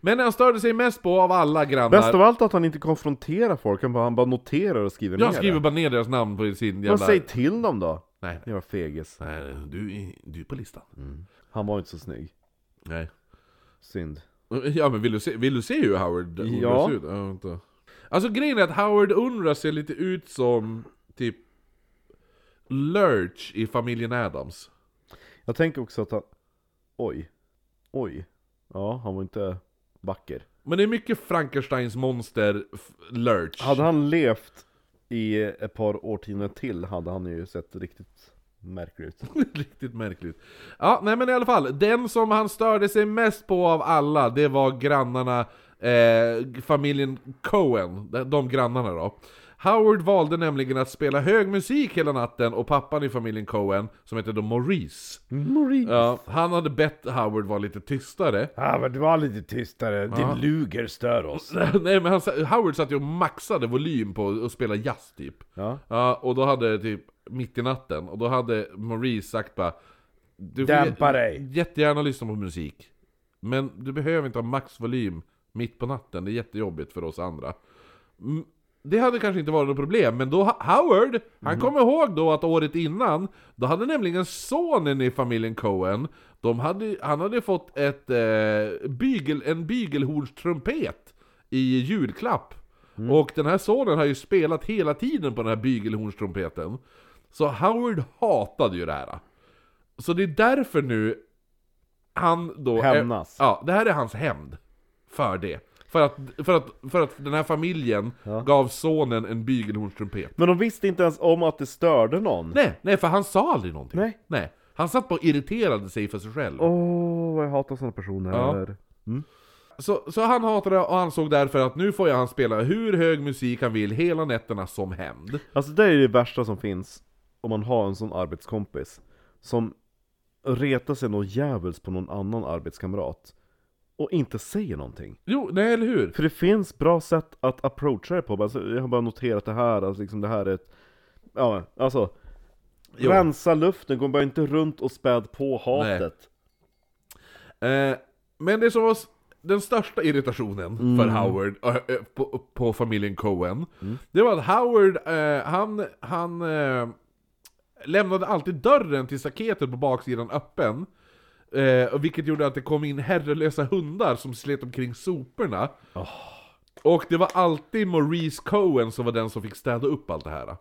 Speaker 2: Men han störde sig mest på av alla grannar...
Speaker 4: Bäst av allt att han inte konfronterar folk, han bara, han bara noterar och skriver ner
Speaker 2: jag skriver
Speaker 4: det
Speaker 2: bara ner deras namn på sin jävla...
Speaker 4: Men säg till dem då!
Speaker 2: Nej,
Speaker 4: Jävla fegis
Speaker 2: nej, du, du är på listan.
Speaker 4: Han var inte så snygg
Speaker 2: Nej.
Speaker 4: Synd
Speaker 2: Ja men vill du se, vill du se hur Howard Unruh
Speaker 4: Ja.
Speaker 2: ser ut? Ja, vänta. Alltså grejen är att Howard Unruh ser lite ut som typ Lurch i familjen Adams.
Speaker 4: Jag tänker också att han... Oj Oj Ja, han var inte vacker
Speaker 2: Men det är mycket Frankensteins monster Lurch.
Speaker 4: Hade han levt i ett par årtionden till hade han ju sett riktigt märklig ut [LAUGHS]
Speaker 2: Riktigt märkligt. Ja, nej men i alla fall. Den som han störde sig mest på av alla, det var grannarna, eh, familjen Cohen. De, de grannarna då. Howard valde nämligen att spela hög musik hela natten och pappan i familjen Cohen, som heter då Maurice,
Speaker 4: Maurice.
Speaker 2: ja, han hade bett Howard vara lite tystare.
Speaker 4: Du var lite tystare, din luger stör oss. [LAUGHS]
Speaker 2: Nej men han, Howard satt ju och maxade volym på att spela jazz typ.
Speaker 4: Ja.
Speaker 2: Ja, och då hade typ mitt i natten, och då hade Maurice sagt bara Du
Speaker 4: Dämpa dig."
Speaker 2: jättegärna lyssna på musik Men du behöver inte ha maxvolym mitt på natten, det är jättejobbigt för oss andra Mm, Det hade kanske inte varit något problem, men då Howard, han kom ihåg då att året innan Då hade nämligen sonen i familjen Cohen de hade, Han hade fått ett, eh, bygel, en bygelhornstrumpet i julklapp och den här sonen har ju spelat hela tiden på den här bygelhornstrumpeten. Så Howard hatade ju det här. Så det är därför nu han då...
Speaker 4: Hämnas.
Speaker 2: ja, det här är hans hämnd. För det. För att, för att, för att den här familjen gav sonen en bygelhornstrumpet.
Speaker 4: Men de visste inte ens om att det störde någon.
Speaker 2: Nej, nej, för han sa aldrig någonting.
Speaker 4: Nej.
Speaker 2: nej. Han satt bara och irriterade sig för sig själv.
Speaker 4: Åh, vad jag hatar sådana personer.
Speaker 2: Ja. Så, så han hatade och ansåg därför att nu får jag han spela hur hög musik han vill hela nätterna som hämnd.
Speaker 4: Alltså det är det värsta som finns om man har en sån arbetskompis som retar sig något djävulskt på någon annan arbetskamrat och inte säger någonting.
Speaker 2: Jo, nej eller hur?
Speaker 4: För det finns bra sätt att approacha det på, alltså, jag har bara noterat det här, alltså, liksom det här är ett... Ja, alltså
Speaker 2: Jo.
Speaker 4: Rensa luften, gå bara inte runt och späd på hatet
Speaker 2: Eh, men det som var den största irritationen för Howard eh, på, på familjen Cohen, det var att Howard, eh, han, han eh, lämnade alltid dörren till staketet på baksidan öppen. Eh, vilket gjorde att det kom in herrelösa hundar som slet omkring soporna. Och det var alltid Maurice Cohen som var den som fick städa upp allt det här.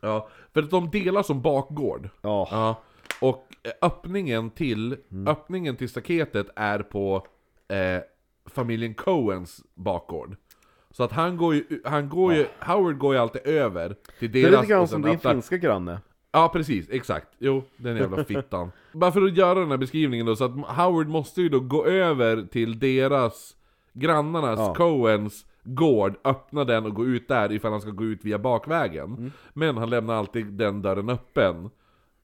Speaker 2: Ja, för att de delar som bakgård.
Speaker 4: Ja.
Speaker 2: Ja, och eh, öppningen till, öppningen till staketet är på eh, familjen Coens bakgård. Så att han går ju, han går ju, Howard går ju alltid över till
Speaker 4: Det
Speaker 2: deras
Speaker 4: är lite grann som din finska granne
Speaker 2: Ja precis, exakt. Jo, den jävla [LAUGHS] fittan. Bara för att göra den här beskrivningen då, så att Howard måste ju då gå över till deras, grannarnas,
Speaker 4: Ja.
Speaker 2: Coens gård, öppna den och gå ut där ifall han ska gå ut via bakvägen.
Speaker 4: Mm.
Speaker 2: Men han lämnar alltid den dörren öppen.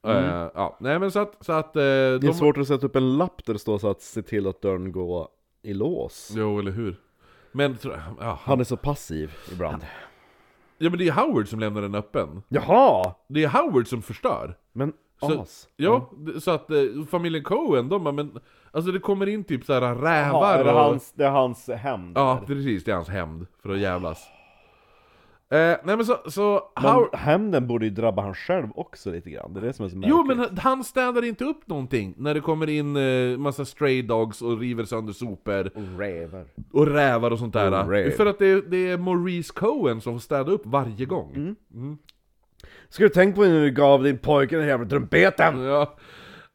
Speaker 2: Eh, ja, nej men så att, så att... eh,
Speaker 4: Det är
Speaker 2: de,
Speaker 4: svårt att sätta upp en lapp där det står så att se till att dörren går i lås
Speaker 2: Jo, eller hur? Men, ja,
Speaker 4: Han är så passiv ibland
Speaker 2: ja men det är Howard som lämnar den öppen.
Speaker 4: Jaha!
Speaker 2: Det är Howard som förstör.
Speaker 4: Men
Speaker 2: Så,
Speaker 4: as
Speaker 2: ja, det- så att eh, familjen Cohen, de bara, men Alltså det kommer in typ såhär
Speaker 4: Jaha,
Speaker 2: rävar
Speaker 4: är det,
Speaker 2: och...
Speaker 4: hans, det är hans hämnd?
Speaker 2: Ja, precis, det är hans hämnd, för att jävlas Nej men så, så
Speaker 4: Men
Speaker 2: Howard...
Speaker 4: hämnden borde ju drabba han själv också lite grann, det är det som är så märkligt
Speaker 2: Jo men han- han städar inte upp någonting när det kommer in eh, massa stray dogs och river sönder sopor
Speaker 4: Rävar
Speaker 2: och rävar och sånt där.
Speaker 4: Och räv.
Speaker 2: För att det, det är Maurice Cohen som får städa upp varje gång.
Speaker 4: Ska du tänka på när du gav din pojke den jävla trumpeten?
Speaker 2: Ja.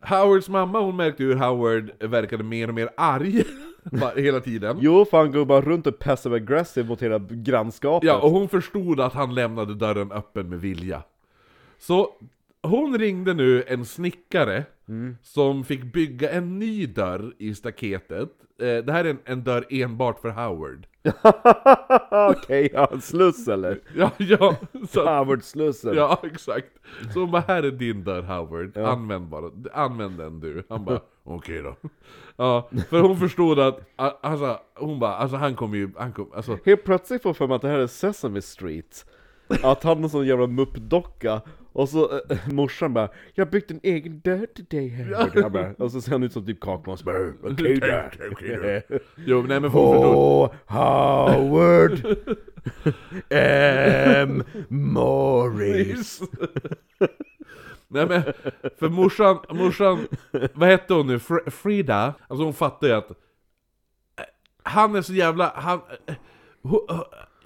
Speaker 2: Howards mamma hon märkte hur Howard verkade mer och mer arg [LAUGHS] [LAUGHS] bara hela tiden.
Speaker 4: Jo, för han går bara runt och passive aggressive mot hela grannskapet
Speaker 2: Ja, och hon förstod att han lämnade dörren öppen med vilja. Så hon ringde nu en snickare som fick bygga en ny dörr i staketet. Eh, det här är en, en dörr enbart för Howard. [LAUGHS]
Speaker 4: Okej, ja, en sluss eller?
Speaker 2: Ja, ja, så,
Speaker 4: Howard-slussen
Speaker 2: ja exakt. Så hon bara, här är din dörr Howard, använd bara, använd den du. Han bara, okej då. [LAUGHS] Ja, för hon förstod att, alltså, hon bara, alltså han kommer ju, han kom, alltså
Speaker 4: Helt plötsligt får jag för mig att det här är Sesame Street Att han är en sån jävla muppdocka Och så äh, morsan bara 'Jag har byggt en egen dörr till dig bara, Och så ser han ut som typ Kakmås bara [LAUGHS] 'Okej då'
Speaker 2: Jo, nej men hon förstod.
Speaker 4: Howard! [LAUGHS] M. Morris!
Speaker 2: Nej men, för morsan, morsan, vad hette hon nu? Fr- Frida? Alltså hon fattar ju att eh, Han är så jävla, han eh,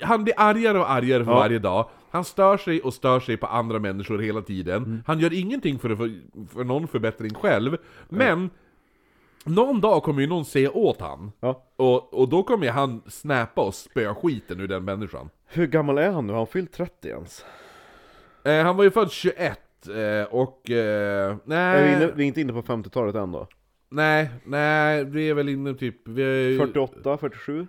Speaker 2: Han blir argare och argare för
Speaker 4: Ja.
Speaker 2: varje dag Han stör sig och stör sig på andra människor hela tiden
Speaker 4: Mm.
Speaker 2: Han gör ingenting för, få- för någon förbättring själv Men Någon dag kommer ju någon säga åt han
Speaker 4: Ja.
Speaker 2: och, och då kommer han snäpa och spöa skiten ur den människan
Speaker 4: Hur gammal är han nu? Har han fyllt 30 ens?
Speaker 2: eh, Han var ju född 21 eh, och... Eh, nej,
Speaker 4: Är vi, inne, vi är inte inne på 50-talet än då?
Speaker 2: Nej, nej, vi är väl inne typ... Vi är,
Speaker 4: 48, 47?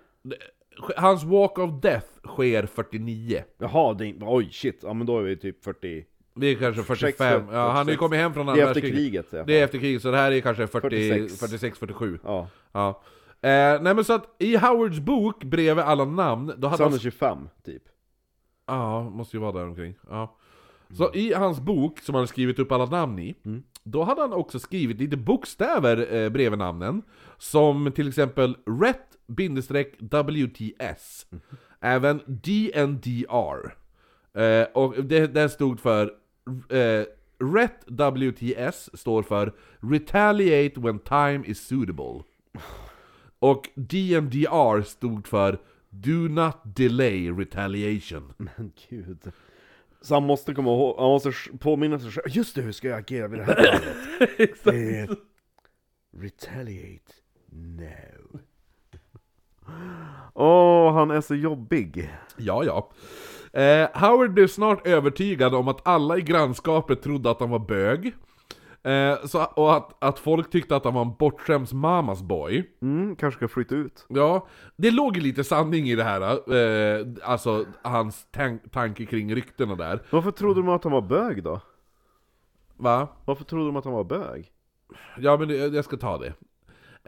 Speaker 2: hans walk of death sker 49.
Speaker 4: Jaha, det är, oj shit, ja men då är vi typ 40...
Speaker 2: Det är kanske 45,
Speaker 4: 46,
Speaker 2: ja, han har ju kommit hem från
Speaker 4: Det
Speaker 2: andra
Speaker 4: är efter
Speaker 2: världskriget.
Speaker 4: kriget alla
Speaker 2: Det är efter kriget, så det här är kanske 40,
Speaker 4: 46.
Speaker 2: 46-47.
Speaker 4: Ja.
Speaker 2: Ja. Eh, nej men så att i Howards bok bredvid alla namn, då hade
Speaker 4: Så han
Speaker 2: han...
Speaker 4: är 25, typ.
Speaker 2: Ja, måste ju vara där omkring. Ja. Så i hans bok, som han har skrivit upp alla namn i, då hade han också skrivit lite bokstäver eh, bredvid namnen. Som till exempel RET-WTS. Även DNDR. Eh, och det, det stod för... Eh, RET-WTS står för Retaliate when time is suitable. Och DNDR stod för Do not delay retaliation.
Speaker 4: Men gud. Så han måste komma ihåg, han måste påminna sig själv, just det, hur ska jag agera vid det här [LAUGHS] fallet? Eh, retaliate now. Åh, han är så jobbig.
Speaker 2: Ja, ja. Eh, Howard blev snart övertygad om att alla i grannskapet trodde att han var bög. Eh, så, och att, att folk tyckte att han var en bortskämds mamas boy.
Speaker 4: Mm, kanske ska flytta ut.
Speaker 2: Ja, det låg ju lite sanning i det här, eh, alltså hans tan- tanke kring ryktena där.
Speaker 4: Varför trodde de att han var bög då?
Speaker 2: Va?
Speaker 4: Varför trodde de att han var bög?
Speaker 2: Ja men det, jag ska ta det.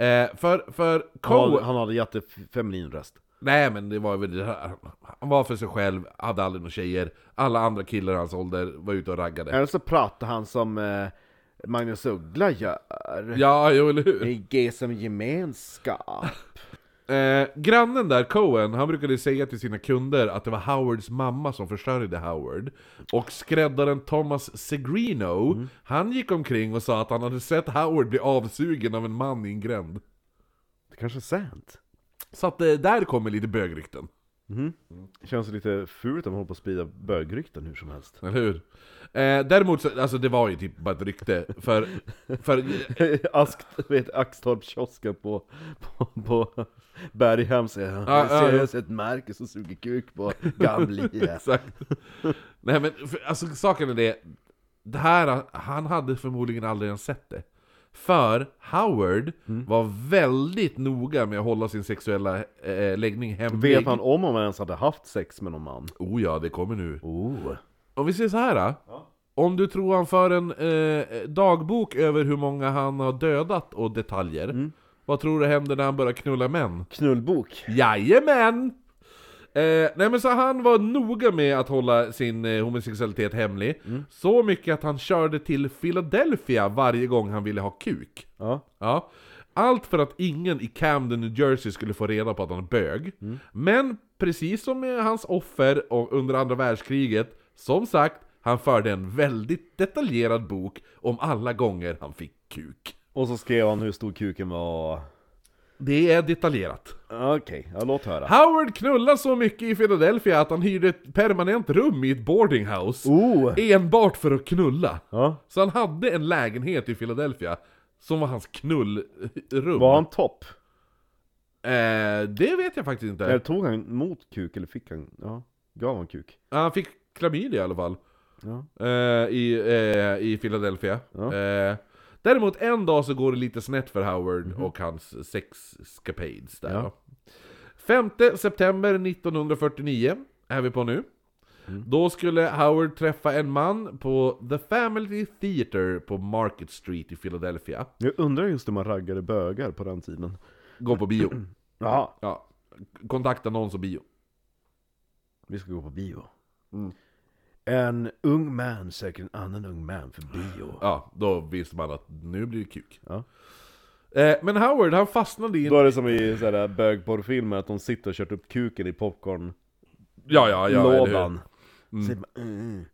Speaker 2: Eh, för, för
Speaker 4: Han hade, han hade jättefeminin röst.
Speaker 2: Nej men det var väl det här. Han var för sig själv, hade aldrig några tjejer. Alla andra killar i hans ålder var ute och raggade.
Speaker 4: Eller så pratar han som eh, Magnus Uggla gör.
Speaker 2: Ja, jo eller hur?
Speaker 4: I G som gemenskap. [LAUGHS]
Speaker 2: Eh, grannen där, Cohen, han brukade säga till sina kunder att det var Howards mamma som försörjde Howard. Och skräddaren Thomas Segrino, han gick omkring och sa att han hade sett Howard bli avsugen av en man i en gränd.
Speaker 4: Det kanske är sant.
Speaker 2: Så att eh, där kommer lite bögrykten.
Speaker 4: Det känns lite fult om man håller på att sprida bögrykten hur som helst.
Speaker 2: Eller hur? Eh, däremot så, alltså det var ju typ bara ett rykte, för... för [LAUGHS]
Speaker 4: Ask, vet, Axtorpskiosken på, på, på Berghem säger han.
Speaker 2: Ja, ja.
Speaker 4: jag ser ett märke som suger kuk på Gamlia. [LAUGHS]
Speaker 2: Exakt. Nej men, för, alltså saken är det, det här, han hade förmodligen aldrig ens sett det. För Howard
Speaker 4: Mm.
Speaker 2: var väldigt noga med att hålla sin sexuella eh, läggning hemlig.
Speaker 4: Vet han om han ens hade haft sex med någon man?
Speaker 2: Oh ja, det kommer nu.
Speaker 4: Oh.
Speaker 2: Om vi säger så här. Om du tror han för en eh, dagbok över hur många han har dödat och detaljer.
Speaker 4: Mm.
Speaker 2: Vad tror du händer när han börjar knulla män?
Speaker 4: Knullbok.
Speaker 2: Jajamän! Eh, nej men så han var noga med att hålla sin eh, homosexualitet hemlig. Så mycket att han körde till Philadelphia varje gång han ville ha kuk.
Speaker 4: Ja.
Speaker 2: Ja. Allt för att ingen i Camden, New Jersey skulle få reda på att han är bög. Men precis som med hans offer och under andra världskriget, som sagt, han förde en väldigt detaljerad bok om alla gånger han fick kuk.
Speaker 4: Och så skrev han hur stor kuken var.
Speaker 2: Det är detaljerat.
Speaker 4: Okej, ja, låt höra.
Speaker 2: Howard knullade så mycket i Philadelphia att han hyrde ett permanent rum i ett boardinghouse.
Speaker 4: Oh!
Speaker 2: Enbart för att knulla.
Speaker 4: Ja.
Speaker 2: Så han hade en lägenhet i Philadelphia som var hans knullrum.
Speaker 4: Var han topp?
Speaker 2: Eh, det vet jag faktiskt inte.
Speaker 4: Eller tog han emot kuk eller fick han? Ja, gav han kuk?
Speaker 2: Han fick klamydia i alla fall.
Speaker 4: Ja.
Speaker 2: Eh, i, eh, I Philadelphia.
Speaker 4: Ja.
Speaker 2: Eh, däremot en dag så går det lite snett för Howard och hans sexscapades där.
Speaker 4: Ja.
Speaker 2: då. 5 september 1949 är vi på nu. Då skulle Howard träffa en man på The Family Theater på Market Street i Philadelphia.
Speaker 4: Jag undrar just hur man raggade bögar på den tiden.
Speaker 2: Gå på bio. [CLEARS THROAT]
Speaker 4: Jaha.
Speaker 2: Ja. Kontakta någon som bio.
Speaker 4: Vi ska gå på bio.
Speaker 2: Mm.
Speaker 4: En ung man söker en annan ung man för bio.
Speaker 2: Ja, då visste man att nu blir det kuk.
Speaker 4: Ja.
Speaker 2: Eh, men Howard, han fastnade i en...
Speaker 4: Då är det som i sådär bögporrfilmer, att de sitter och kört upp kuken i popcornlådan.
Speaker 2: Ja, ja, ja, eller hur?
Speaker 4: Så bara, mm.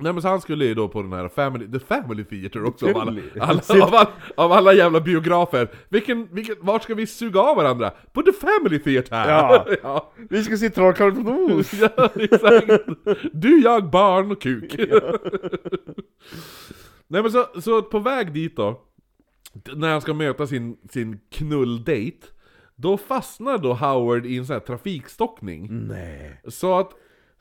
Speaker 2: Nej men så han skulle ju då på den här Family, The Family Theater också av alla, alla, [LAUGHS] av, alla, av alla jävla biografer. Vilken, vilken, vart ska vi suga av varandra? På The Family Theater!
Speaker 4: Ja. [LAUGHS]
Speaker 2: ja,
Speaker 4: Vi ska se Trollkarlen från Oz!
Speaker 2: ja exakt! Du, jag, barn och kuk. [LAUGHS] Nej men så, så på väg dit då, när han ska möta sin, sin knulldate, då fastnar då Howard i en sån här trafikstockning.
Speaker 4: Nej.
Speaker 2: Så att,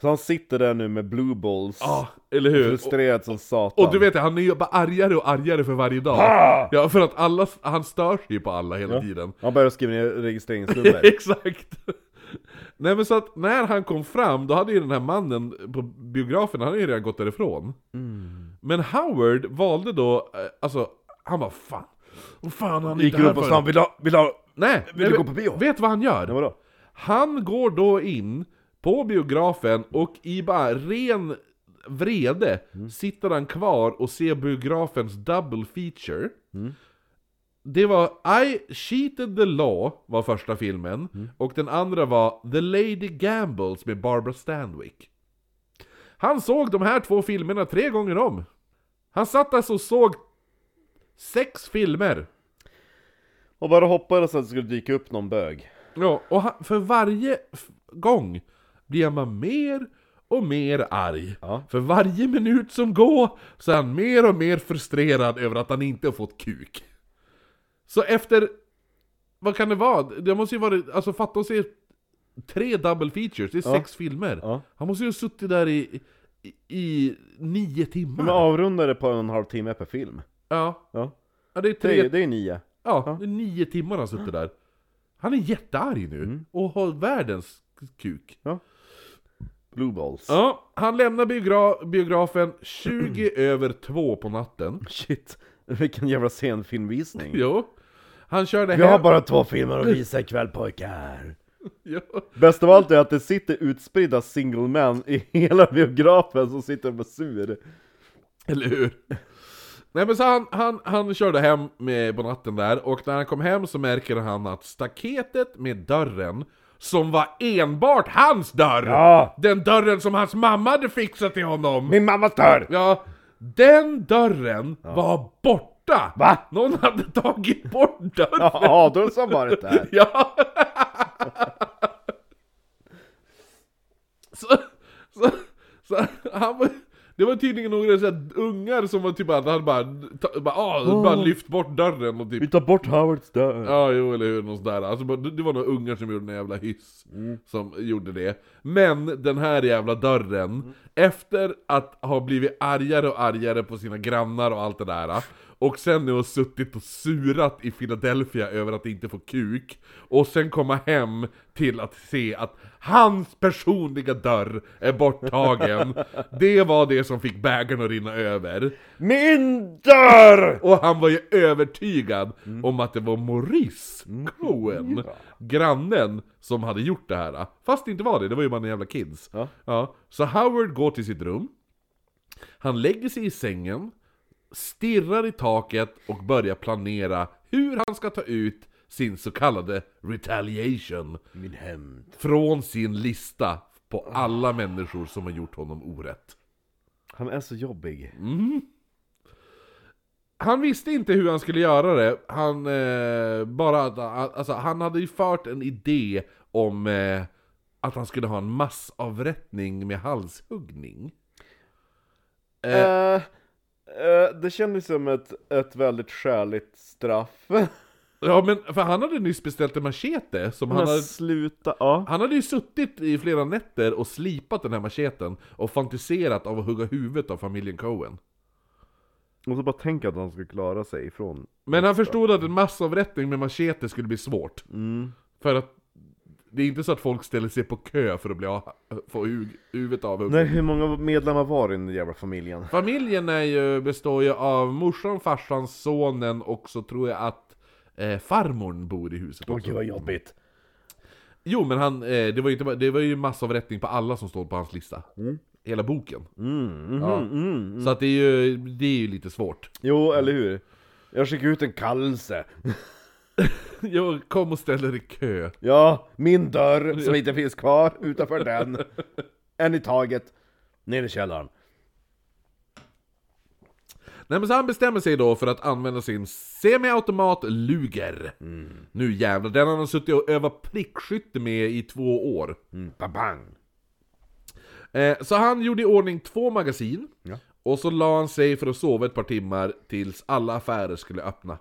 Speaker 4: Så han sitter där nu med blue balls,
Speaker 2: ja, eller hur?
Speaker 4: frustrerad som satan.
Speaker 2: Och du vet, han är ju bara argare och argare för varje dag. Ja, för att alla, han stör sig ju på alla hela
Speaker 4: Ja.
Speaker 2: tiden.
Speaker 4: Han börjar skriva ner registreringsnummer. [LAUGHS]
Speaker 2: Exakt! Nej men så att när han kom fram, då hade ju den här mannen på biografen, han hade ju redan gått därifrån. Men Howard valde då, eh, alltså, han bara fan, vad fan han är
Speaker 4: Gick
Speaker 2: inte
Speaker 4: upp
Speaker 2: för?"
Speaker 4: stan, vill ha, vill ha,
Speaker 2: Nej,
Speaker 4: Vill du gå på bio?
Speaker 2: Vet vad han gör?
Speaker 4: ja, vadå?
Speaker 2: Han går då in på biografen och i bara ren vrede sitter han kvar och ser biografens double feature. Det var I cheated the law var första filmen och den andra var The Lady Gambles med Barbara Stanwyck. Han såg de här två filmerna tre gånger om. Han satt alltså och såg sex filmer.
Speaker 4: Och bara hoppades att det skulle dyka upp någon bög.
Speaker 2: Ja, och han, för varje gång blir man mer och mer arg.
Speaker 4: Ja.
Speaker 2: För varje minut som går så är han mer och mer frustrerad över att han inte har fått kuk. Så efter, vad kan det vara? Det måste ju vara, alltså fatta att se tre double features, det är
Speaker 4: Ja.
Speaker 2: sex filmer.
Speaker 4: Ja.
Speaker 2: Han måste ju ha suttit där i, i, i nio timmar.
Speaker 4: Men avrunda det på en och en halv timme per film.
Speaker 2: Ja.
Speaker 4: Ja.
Speaker 2: ja, det är
Speaker 4: Det
Speaker 2: tre,
Speaker 4: är, det är nio.
Speaker 2: ja, det är nio timmar han suttit där. Han är jättearg nu, och har världens kuk.
Speaker 4: Blue balls.
Speaker 2: Ja, han lämnar biogra biografen 20 [CLEARS THROAT] över två på natten.
Speaker 4: Shit, vilken jävla scenfilmvisning.
Speaker 2: Jo. Han körde
Speaker 4: Vi har
Speaker 2: hem...
Speaker 4: bara två filmer att [CLEARS THROAT] visa ikväll pojkar. Bäst av allt är att det sitter utspridda single män i hela biografen som sitter och sur.
Speaker 2: Eller hur? Nej men så han, han, han körde hem med, på natten där, och när han kom hem så märker han att staketet med dörren, som var enbart hans dörr!
Speaker 4: Ja.
Speaker 2: Den dörren som hans mamma hade fixat till honom!
Speaker 4: Min mammas dörr!
Speaker 2: Ja, den dörren var borta!
Speaker 4: Va?
Speaker 2: Någon hade tagit bort dörren!
Speaker 4: Ja, Adolfsson varit där.
Speaker 2: Ja! [LAUGHS] [LAUGHS] så, så, så han var, det var tydligen några så här ungar som var typ att han bara, ta, bara, ah, bara lyft bort dörren och typ
Speaker 4: Vi tar bort Howards dörr.
Speaker 2: Ja, jo eller hur, något sådär. Alltså, bara- det det var några ungar som gjorde en jävla hyss som gjorde det. Men den här jävla dörren, efter att ha blivit argare och argare på sina grannar och allt det där, och sen nu har suttit och surat i Philadelphia över att inte få kuk, och sen komma hem till att se att hans personliga dörr är borttagen, [LAUGHS] det var det som fick bägaren att rinna över.
Speaker 4: Min dörr!
Speaker 2: Och han var ju övertygad om att det var Maurice Cohen, grannen, som hade gjort det här. Fast det inte var det, det var ju bara en jävla kids.
Speaker 4: Ja.
Speaker 2: Så Howard går till sitt rum, han lägger sig i sängen, stirrar i taket och börjar planera hur han ska ta ut sin så kallade retaliation
Speaker 4: Min hämnd.
Speaker 2: från sin lista på alla människor som har gjort honom orätt.
Speaker 4: Han är så jobbig.
Speaker 2: Han visste inte hur han skulle göra det, han eh, bara, alltså han hade ju fört en idé om eh, att han skulle ha en massavrättning med halshuggning. Eh,
Speaker 4: Eh, det kändes som ett, ett väldigt skäligt straff. [LAUGHS]
Speaker 2: ja men, för han hade nyss beställt en machete som han
Speaker 4: Men
Speaker 2: hade,
Speaker 4: sluta, ja.
Speaker 2: han hade ju suttit i flera nätter och slipat den här macheten och fantiserat av att hugga huvudet av familjen Cohen.
Speaker 4: Och så bara tänk att han skulle klara sig ifrån...
Speaker 2: Men han förstod att en massavrättning med machete skulle bli svårt. För att det är inte så att folk ställer sig på kö för att bli av, få hu- huvudet avhugget.
Speaker 4: Nej, hur många medlemmar var i den jävla familjen?
Speaker 2: Familjen är ju, består ju av morsan, farsan, sonen och så tror jag att eh, farmorn bor i huset också.
Speaker 4: gud vad jobbigt.
Speaker 2: Jo men han, eh, det, var ju inte, det var ju massavrättning på alla som står på hans lista. Hela boken.
Speaker 4: Mm, mhm,
Speaker 2: Ja.
Speaker 4: mm.
Speaker 2: Så att det är ju, det är ju lite svårt.
Speaker 4: Jo, eller hur? Jag skickar ut en kallelse. [LAUGHS] [LAUGHS]
Speaker 2: Jo, kom och ställ er i kö.
Speaker 4: Ja, min dörr som inte finns kvar utanför den. [LAUGHS] En i taget. Ner i källaren.
Speaker 2: Nej men så han bestämmer sig då för att använda sin semiautomat Luger. Nu jävlar, den har han suttit och övat prickskytte med i två år.
Speaker 4: Mm, babang.
Speaker 2: Eh, så han gjorde i ordning två magasin,
Speaker 4: Ja.
Speaker 2: och så la han sig för att sova ett par timmar tills alla affärer skulle öppna.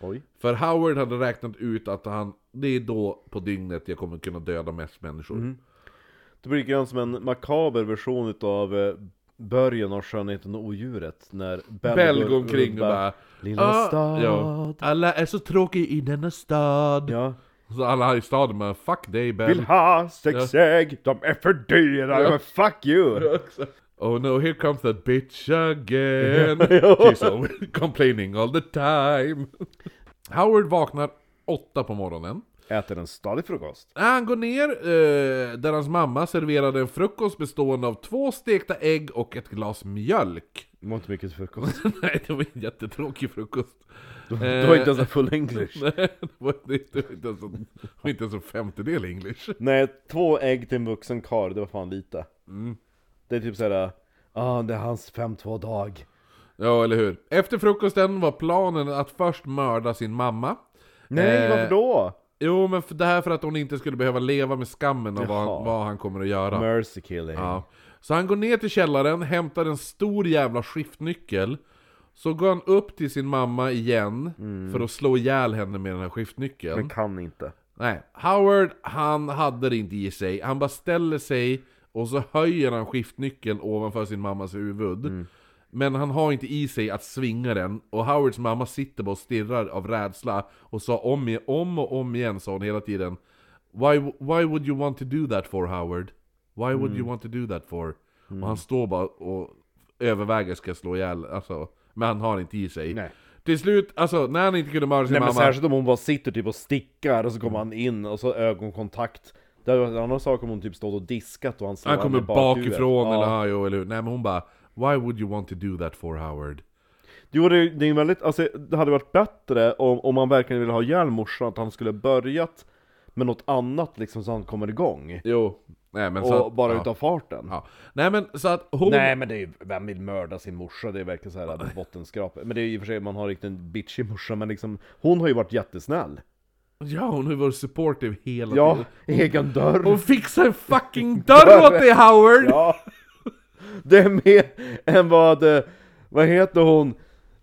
Speaker 4: Oj.
Speaker 2: För Howard hade räknat ut att han, det är då på dygnet jag kommer kunna döda mest människor.
Speaker 4: Det blir grann som en makaber version utav eh, början av Skönheten och odjuret när Bell,
Speaker 2: Bell går omkring och bara
Speaker 4: Lilla
Speaker 2: "Ah,
Speaker 4: stad.
Speaker 2: Ja, Alla är så tråkiga i denna stad.
Speaker 4: Ja,
Speaker 2: Så alla här i staden bara 'Fuck dig Ben'
Speaker 4: Vill ha sex ägg, de är för dyra,
Speaker 2: Ja.
Speaker 4: men fuck you!
Speaker 2: Oh no, here comes that bitch again. [LAUGHS] She's always [LAUGHS] complaining all the time. [LAUGHS] Howard vaknar åtta på morgonen.
Speaker 4: Äter en stadig frukost.
Speaker 2: Han går ner eh, där hans mamma serverade en frukost bestående av två stekta ägg och ett glas mjölk.
Speaker 4: Det var inte mycket frukost.
Speaker 2: Nej, det var en jättetråkig frukost.
Speaker 4: Det var inte ens en full english.
Speaker 2: Nej, det var, det, var inte ens en, inte ens en femtedel english.
Speaker 4: Nej, två ägg till en vuxen karl, det var fan lite.
Speaker 2: Mm.
Speaker 4: Det är typ såhär, ah det är hans 5-2 dag.
Speaker 2: Ja, eller hur? Efter frukosten var planen att först mörda sin mamma.
Speaker 4: Nej,
Speaker 2: Eh,
Speaker 4: varför då?
Speaker 2: Jo, men för det här för att hon inte skulle behöva leva med skammen av vad, vad han kommer att göra.
Speaker 4: Mercy killing.
Speaker 2: Ja. Så han går ner till källaren, hämtar en stor jävla skiftnyckel. Så går han upp till sin mamma igen, för att slå ihjäl henne med den här skiftnyckeln.
Speaker 4: Men kan inte.
Speaker 2: Nej, Howard, han hade det inte i sig. Han bara ställer sig och så höjer han skiftnyckeln ovanför sin mammas huvud. Men han har inte i sig att svinga den, och Howards mamma sitter bara och stirrar av rädsla och sa om, om och om igen sa hon hela tiden Why, why would you want to do that for Howard? Why would you want to do that for? Och han står bara och överväger ska slå ihjäl, alltså, men han har inte i sig.
Speaker 4: Nej.
Speaker 2: Till slut, alltså när han inte kunde mörda sin
Speaker 4: Nej men
Speaker 2: mamma
Speaker 4: särskilt om hon bara sitter typ och stickar och så kommer han in och så ögonkontakt. Det hade varit en annan sak om hon typ stått och diskat och han slår
Speaker 2: Han kommer bakifrån eller ja, jo, eller hur? Nej men hon bara Why would you want to do that for Howard?
Speaker 4: Jo det, det är väldigt, alltså det hade varit bättre om, om man verkligen ville ha ihjäl morsan, att han skulle börjat med något annat liksom så han kommer igång.
Speaker 2: Jo, nej men
Speaker 4: Och
Speaker 2: så att,
Speaker 4: bara
Speaker 2: ja,
Speaker 4: utav farten.
Speaker 2: ja. Nej men så att hon
Speaker 4: Nej men det är ju, vem vill mörda sin morsa? Det är verkligen såhär bottenskrap. Men det är ju i och för sig, man har riktigt en bitchig morsa, men liksom Hon har ju varit jättesnäll.
Speaker 2: Ja hon har ju varit supportive hela
Speaker 4: Ja,
Speaker 2: tiden
Speaker 4: egen dörr.
Speaker 2: Hon fixar en fucking [LAUGHS] dörr åt dig Howard!
Speaker 4: Ja. Det är mer än vad, eh, vad heter hon?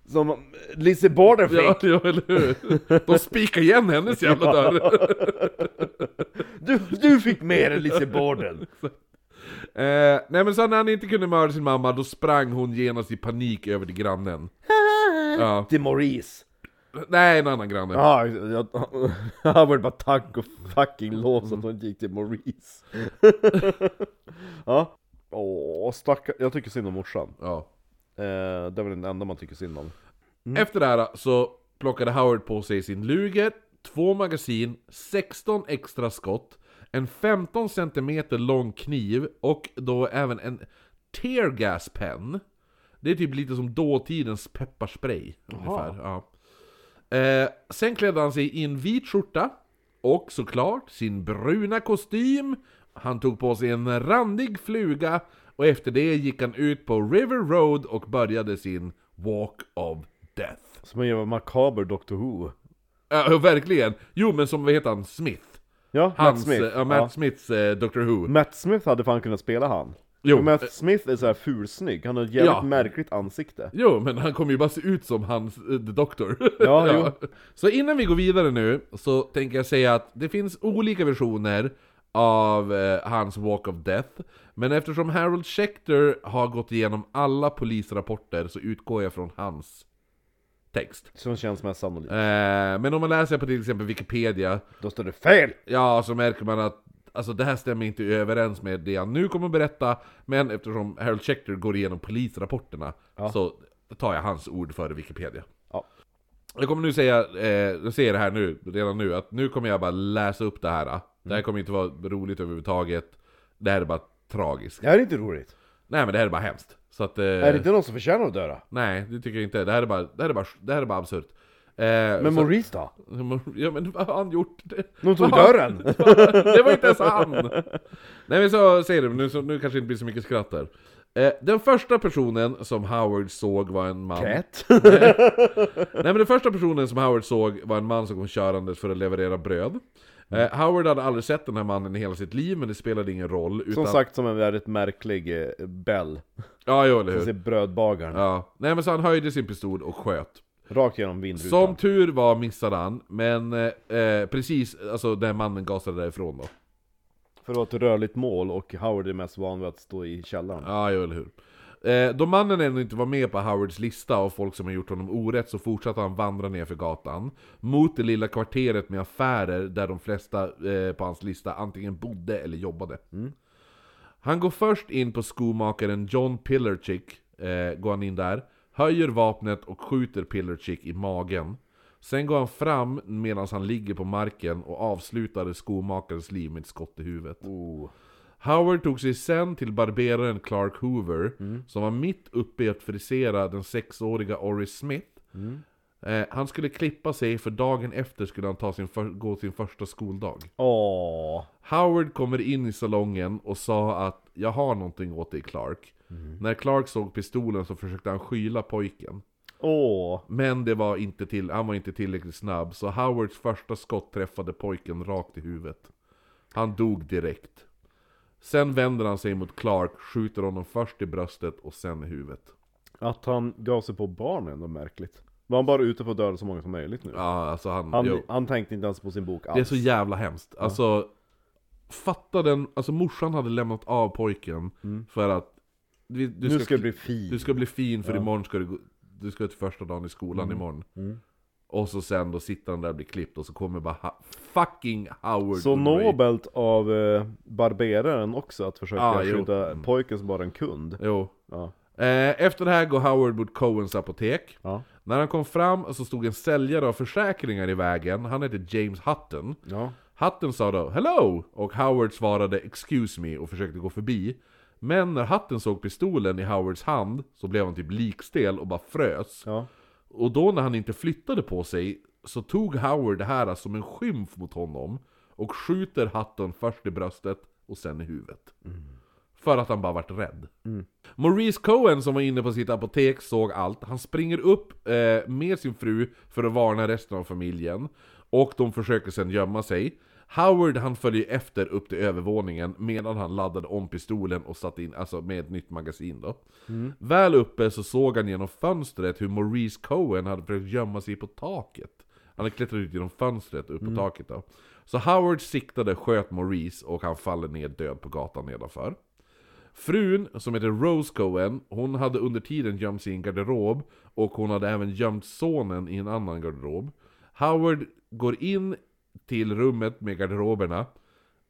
Speaker 4: Som Lizzie Borden fick.
Speaker 2: Ja, ja, eller hur? De spikar igen hennes jävla dörr.
Speaker 4: Du, du fick mer än Lizzie Borden. [LAUGHS]
Speaker 2: Eh, nej men så när han inte kunde mörda sin mamma, då sprang hon genast i panik över till grannen. [LAUGHS] Ja.
Speaker 4: Till Maurice.
Speaker 2: Nej, en annan granne.
Speaker 4: Ja, jag, [LAUGHS] han var bara tack och fucking lov att hon inte gick till Maurice. [LAUGHS] ja. Åh, stackarn. Jag tycker synd om morsan.
Speaker 2: Ja.
Speaker 4: Eh, det är väl den enda man tycker synd om.
Speaker 2: Efter det här så plockade Howard på sig sin luger, två magasin, 16 extra skott, en 15 cm lång kniv och då även en tear gas pen. Det är typ lite som dåtidens pepparspray ungefär. Ja. Eh, sen klädde han sig i en vit skjorta och såklart sin bruna kostym. Han tog på sig en randig fluga och efter det gick han ut på River Road och började sin Walk of Death.
Speaker 4: Som en jävla makaber Doctor Who.
Speaker 2: Ja, verkligen. Jo, men som, vad heter han? Smith.
Speaker 4: Ja,
Speaker 2: Hans,
Speaker 4: Matt Smith.
Speaker 2: Ja, Matt Smiths eh, Doctor Who.
Speaker 4: Matt Smith hade fan kunnat spela han.
Speaker 2: Jo,
Speaker 4: Matt
Speaker 2: eh,
Speaker 4: Smith är så här fulsnygg, han har ett jävligt
Speaker 2: Ja.
Speaker 4: märkligt ansikte.
Speaker 2: Jo, men han kommer ju bara se ut som hans eh, The Doctor. [LAUGHS]
Speaker 4: Ja,
Speaker 2: Så innan vi går vidare nu, så tänker jag säga att det finns olika versioner av eh, hans Walk of Death. Men eftersom Harold Schechter har gått igenom alla polisrapporter så utgår jag från hans text.
Speaker 4: Som känns mest sannolikt.
Speaker 2: Eh, men om man läser på till exempel Wikipedia,
Speaker 4: Då står det FEL!
Speaker 2: ja så märker man att Alltså det här stämmer inte överens med det jag nu kommer att berätta Men eftersom Harold Schechter går igenom polisrapporterna Så tar jag hans ord före Wikipedia.
Speaker 4: Ja.
Speaker 2: Jag kommer nu säga, eh, jag säger det här nu, redan nu, att nu kommer jag bara läsa upp det här. Det här kommer inte vara roligt överhuvudtaget. Det här är bara tragiskt.
Speaker 4: Det här är inte roligt.
Speaker 2: Nej men det här är bara hemskt. Så att, eh,
Speaker 4: Är det inte någon som förtjänar att dö då?
Speaker 2: Nej, det tycker jag inte, det här är bara, det här är bara, det här är bara absurt. eh,
Speaker 4: Men
Speaker 2: så-
Speaker 4: Maurice då?
Speaker 2: Ja men vad har han gjort?
Speaker 4: Någon tog dörren! [LAUGHS]
Speaker 2: det var inte ens han! Nej men så säger det, nu, så, nu kanske det inte blir så mycket skratt där. Eh, den första personen som Howard såg var en man...
Speaker 4: Cat? [LAUGHS]
Speaker 2: Nej men den första personen som Howard såg var en man som kom körandes för att leverera bröd. Eh, Howard hade aldrig sett den här mannen i hela sitt liv, men det spelade ingen roll. Utan...
Speaker 4: Som sagt som en väldigt märklig eh, Bell.
Speaker 2: Ja, jo, eller hur?
Speaker 4: brödbagaren.
Speaker 2: Ja. Nej men så han höjde sin pistol och sköt.
Speaker 4: Rakt genom vindrutan.
Speaker 2: Som tur var missade han, men eh, eh, precis, alltså den mannen gasade därifrån då.
Speaker 4: För att vara ett rörligt mål och Howard är mest van vid att stå i källaren.
Speaker 2: Ja, jo, eller hur. Eh, då mannen ännu inte var med på Howards lista av folk som har gjort honom orätt så fortsatte han vandra ner för gatan mot det lilla kvarteret med affärer där de flesta eh, på hans lista antingen bodde eller jobbade. Han går först in på skomakaren John Pillarchick, eh, går han in där, höjer vapnet och skjuter Pillarchick i magen. Sen går han fram medan han ligger på marken och avslutar skomakarens liv med ett skott i huvudet.
Speaker 4: Oh.
Speaker 2: Howard tog sig sen till barberaren Clark Hoover, som var mitt uppe i att frisera den sexåriga Oris Smith. Eh, han skulle klippa sig, för dagen efter skulle han ta sin för- gå sin första skoldag.
Speaker 4: Åh.
Speaker 2: Howard kommer in i salongen och sa att jag har någonting åt dig Clark. När Clark såg pistolen så försökte han skyla pojken.
Speaker 4: Åh.
Speaker 2: Men det var inte till, han var inte tillräckligt snabb, så Howards första skott träffade pojken rakt i huvudet. Han dog direkt. Sen vänder han sig mot Clark, skjuter honom först i bröstet och sen i huvudet.
Speaker 4: Att han gav sig på barnen är ändå märkligt. Var han bara ute på att döda så många som möjligt nu?
Speaker 2: Ja, alltså han...
Speaker 4: Han,
Speaker 2: jo.
Speaker 4: han tänkte inte ens på sin bok alls.
Speaker 2: Det är så jävla hemskt. Alltså, fatta den, alltså morsan hade lämnat av pojken för att du, du
Speaker 4: nu ska det bli fin.
Speaker 2: Du ska bli fin för imorgon ska du gå, du ska till första dagen i skolan
Speaker 4: Mm.
Speaker 2: imorgon. Och så sen då sitter han där och blir klippt och så kommer bara ha, fucking Howard
Speaker 4: Så nobelt av eh, barberaren också att försöka
Speaker 2: Ah, jo.
Speaker 4: skydda
Speaker 2: Mm.
Speaker 4: pojken som bara en kund.
Speaker 2: Jo.
Speaker 4: Ja.
Speaker 2: Eh, efter det här går Howard mot Coens apotek.
Speaker 4: Ja.
Speaker 2: När han kom fram så stod en säljare av försäkringar i vägen, han hette James Hutton.
Speaker 4: Ja.
Speaker 2: Hutton sa då 'Hello' och Howard svarade 'Excuse me' och försökte gå förbi. Men när Hutton såg pistolen i Howards hand så blev han typ likstel och bara frös.
Speaker 4: Ja.
Speaker 2: Och då när han inte flyttade på sig så tog Howard det här som en skymf mot honom och skjuter Hutton först i bröstet och sen i huvudet. För att han bara vart rädd. Maurice Cohen som var inne på sitt apotek såg allt. Han springer upp eh, med sin fru för att varna resten av familjen. Och de försöker sen gömma sig. Howard han följer efter upp till övervåningen medan han laddade om pistolen och satte in, alltså med ett nytt magasin då. Väl uppe så såg han genom fönstret hur Maurice Cohen hade försökt gömma sig på taket. Han hade klättrat ut genom fönstret upp på taket då. Så Howard siktade, sköt Maurice och han faller ner död på gatan nedanför. Frun, som heter Rose Cohen, hon hade under tiden gömt sig i en garderob och hon hade även gömt sonen i en annan garderob. Howard går in till rummet med garderoberna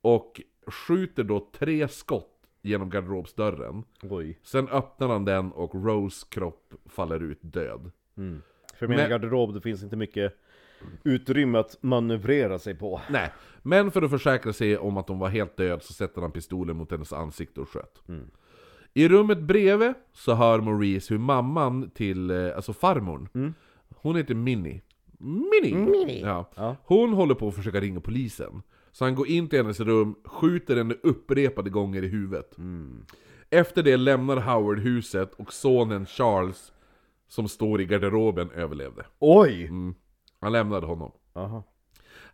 Speaker 2: och skjuter då tre skott genom garderobsdörren.
Speaker 4: Oj.
Speaker 2: Sen öppnar han den och Rose kropp faller ut död.
Speaker 4: För min
Speaker 2: Men-
Speaker 4: garderob, det finns inte mycket utrymme att manövrera sig på.
Speaker 2: Nej, men för att försäkra sig om att hon var helt död så sätter han pistolen mot hennes ansikte och sköt. I rummet bredvid så hör Maurice hur mamman till, eh, alltså farmorn, hon heter Minnie. Minnie! Ja.
Speaker 4: Ja.
Speaker 2: Hon håller på att försöka ringa polisen. Så han går in till hennes rum, skjuter henne upprepade gånger i huvudet. Efter det lämnar Howard huset och sonen Charles, som står i garderoben, överlevde.
Speaker 4: Oj!
Speaker 2: Han lämnade honom.
Speaker 4: Aha.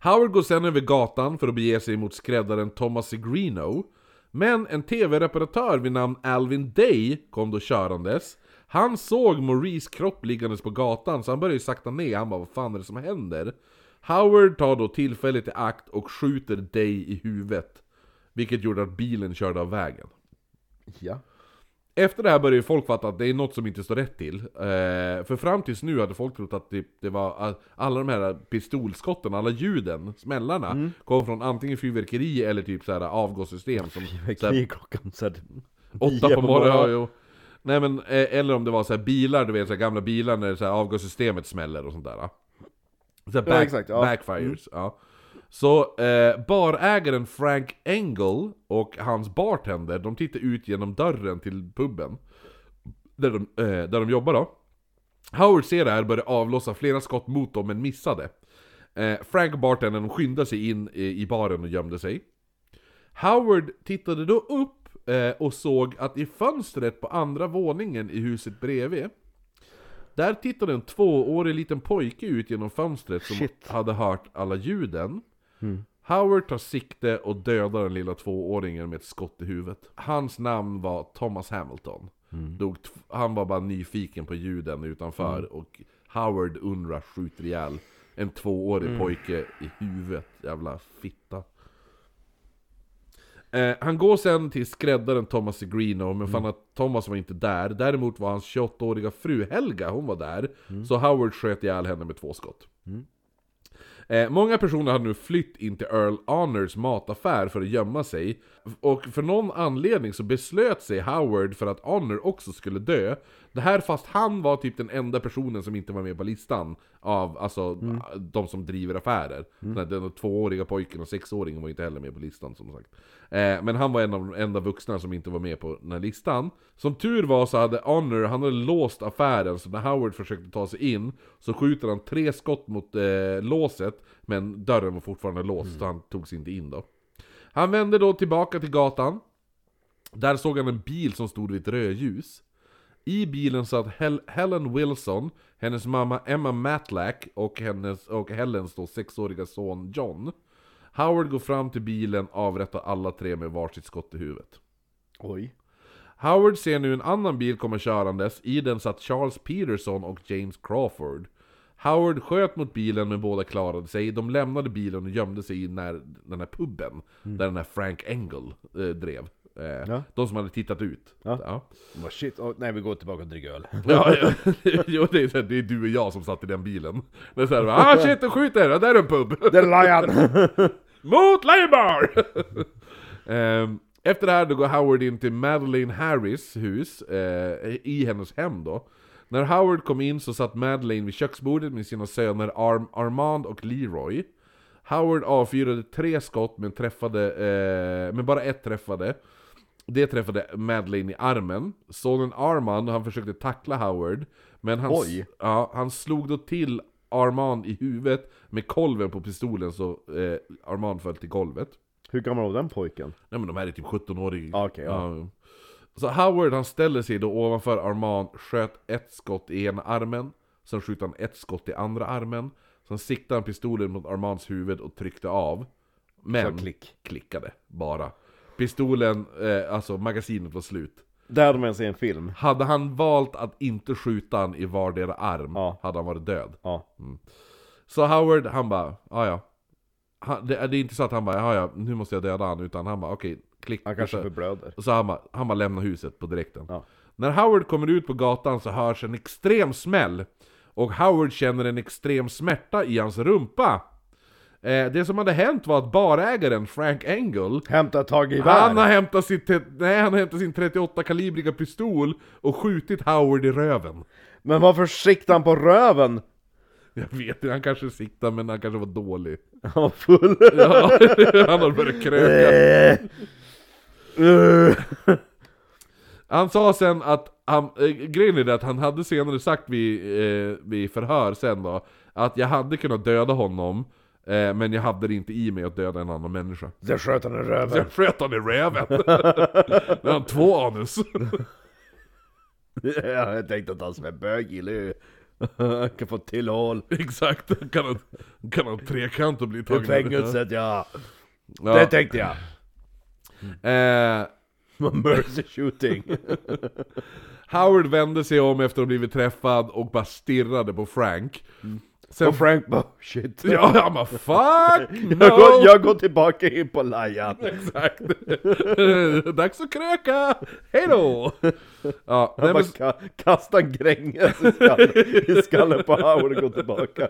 Speaker 2: Howard går sen över gatan för att bege sig mot skräddaren Thomas Segrino. Men en TV-reparatör vid namn Alvin Day kom då körandes. Han såg Maurice kropp liggandes på gatan så han började sakta ner, han bara vad fan är det som händer? Howard tar då tillfället i akt och skjuter Day i huvudet. Vilket gjorde att bilen körde av vägen.
Speaker 4: Ja.
Speaker 2: Efter det här började ju folk fatta att det är något som inte står rätt till. Eh, för fram tills nu hade folk trott att det, det var all- alla de här pistolskotten, alla ljuden, smällarna, kom från antingen fyrverkeri eller typ så här avgassystem som... så här,
Speaker 4: Krig klockan så här,
Speaker 2: åtta på morgonen, ja, jo. Nej men, eh, eller om det var så här bilar, du vet så gamla bilar när så här avgassystemet smäller och sånt där. Så här back,
Speaker 4: exakt, ja.
Speaker 2: Backfires, ja. Så eh, barägaren Frank Engel och hans bartender, de tittar ut genom dörren till puben. Där de, eh, där de jobbar då. Howard ser det här och börjar avlossa flera skott mot dem men missade. Eh, Frank och bartendern skyndade sig in i, i baren och gömde sig. Howard tittade då upp eh, och såg att i fönstret på andra våningen i huset bredvid Där tittade en tvåårig liten pojke ut genom fönstret som
Speaker 4: Shit.
Speaker 2: hade hört alla ljuden. Howard tar sikte och dödar den lilla tvååringen med ett skott i huvudet. Hans namn var Thomas Hamilton. Dog t- Han var bara nyfiken på ljuden utanför och Howard Unra skjuter ihjäl en tvåårig pojke i huvudet, jävla fitta Eh, han går sen till skräddaren Thomas Segrino, men fann att Thomas var inte där. Däremot var hans 28-åriga fru Helga, hon var där. Så Howard sköt ihjäl henne med två skott. Eh, många personer hade nu flytt in till Earl Honors mataffär för att gömma sig. Och för någon anledning så beslöt sig Howard för att Honor också skulle dö. Det här fast han var typ den enda personen som inte var med på listan av alltså, de som driver affärer. Här- den tvååriga pojken och sexåringen var inte heller med på listan som sagt. Eh, men han var en av de enda vuxna som inte var med på den här listan. Som tur var så hade Honor, han hade låst affären, så när Howard försökte ta sig in så skjuter han tre skott mot eh, låset, men dörren var fortfarande låst, så han tog sig inte in då. Han vände då tillbaka till gatan. Där såg han en bil som stod vid ett rödljus. I bilen satt Hel- Helen Wilson, hennes mamma Emma Matlack och, hennes, och Helens då sexåriga son John. Howard går fram till bilen, avrättar alla tre med varsitt skott i huvudet.
Speaker 4: Oj.
Speaker 2: Howard ser nu en annan bil komma körandes, i den satt Charles Peterson och James Crawford. Howard sköt mot bilen men båda klarade sig, de lämnade bilen och gömde sig i när, den här puben, där den här Frank Engel eh, drev. Eh,
Speaker 4: Ja.
Speaker 2: De som hade tittat ut.
Speaker 4: Ja.
Speaker 2: Ja.
Speaker 4: Vad shit, oh, nej vi går tillbaka och dricker öl. [LAUGHS]
Speaker 2: Ja, ja. [LAUGHS] jo, det, är, så här, det är du och jag som satt i den bilen. Det är såhär, ah shit, de skjuter! Ja, där är en pub! [LAUGHS]
Speaker 4: Det är Lion!
Speaker 2: Mot Labour! Ehm, Efter det här då går Howard in till Madeleine Harris hus, eh, i hennes hem då. När Howard kom in så satt Madeleine vid köksbordet med sina söner Arm Armand och Leroy. Howard avfyrade tre skott men träffade, eh, men bara ett träffade. Det träffade Madeleine i armen. Sonen Armand, han försökte tackla Howard. Men han,
Speaker 4: Oj.
Speaker 2: Ja, han slog då till Armand i huvudet med kolven på pistolen så eh, Armand föll till golvet.
Speaker 4: Hur gammal var den pojken?
Speaker 2: Nej men de här är typ 17-åriga.
Speaker 4: Ah, okej, ja.
Speaker 2: Så Howard han ställer sig då ovanför Armand, sköt ett skott i ena armen, sen sköt han ett skott i andra armen, sen siktade han pistolen mot Armands huvud och tryckte av. Men
Speaker 4: klick.
Speaker 2: klickade bara. Pistolen, eh, alltså magasinet var slut.
Speaker 4: Där hade man sig en film.
Speaker 2: Hade han valt att inte skjuta han i vardera arm,
Speaker 4: Ja.
Speaker 2: hade han varit död.
Speaker 4: Ja.
Speaker 2: Så Howard, han bara, ja det, det är inte så att han bara, ja ja, nu måste jag döda han, utan han bara, okej, klick.
Speaker 4: Han kanske
Speaker 2: Så-
Speaker 4: förblöder.
Speaker 2: så han bara, han bara lämnar huset på direkten.
Speaker 4: Ja.
Speaker 2: När Howard kommer ut på gatan så hörs en extrem smäll. Och Howard känner en extrem smärta i hans rumpa. Eh, det som hade hänt var att barägaren Frank Engel
Speaker 4: Hämta tag i gevär!
Speaker 2: han har hämtat, sitt, nej, han har hämtat sin 38-kalibriga pistol och skjutit Howard i röven.
Speaker 4: Men varför siktade han på röven?
Speaker 2: Jag vet inte, han kanske siktade men han kanske var dålig.
Speaker 4: Han var full.
Speaker 2: Ja, [LAUGHS] han har börjat kröka. [LAUGHS] Han sa sen att, han, äh, grejen är det att han hade senare sagt vid, eh, vid förhör sen då, att jag hade kunnat döda honom, eh, men jag hade det inte i mig att döda en annan människa.
Speaker 4: Så sköt han i
Speaker 2: Så
Speaker 4: röven.
Speaker 2: jag sköt han i röven. När han [LAUGHS] två anus. [LAUGHS]
Speaker 4: Ja, jag tänkte att han som är bög eller hur? Han kan få tillhåll.
Speaker 2: Exakt, kan han, kan han trekant och bli
Speaker 4: I
Speaker 2: tagen.
Speaker 4: fängelset ja.
Speaker 2: Ja.
Speaker 4: Det tänkte jag.
Speaker 2: Eh,
Speaker 4: Mercy [LAUGHS] shooting.
Speaker 2: Howard vände sig om efter att ha blivit träffad och bara stirrade på Frank. Sen,
Speaker 4: Och Frank bara shit.
Speaker 2: ja, han bara 'fuck no!' [LAUGHS]
Speaker 4: Jag, går, jag går tillbaka in på Lajan. [LAUGHS]
Speaker 2: Exakt. Dags att kröka! Hejdå! Ja,
Speaker 4: Han bara
Speaker 2: men,
Speaker 4: ka kastar en gränges i skallen, i skallen på Howard och går tillbaka.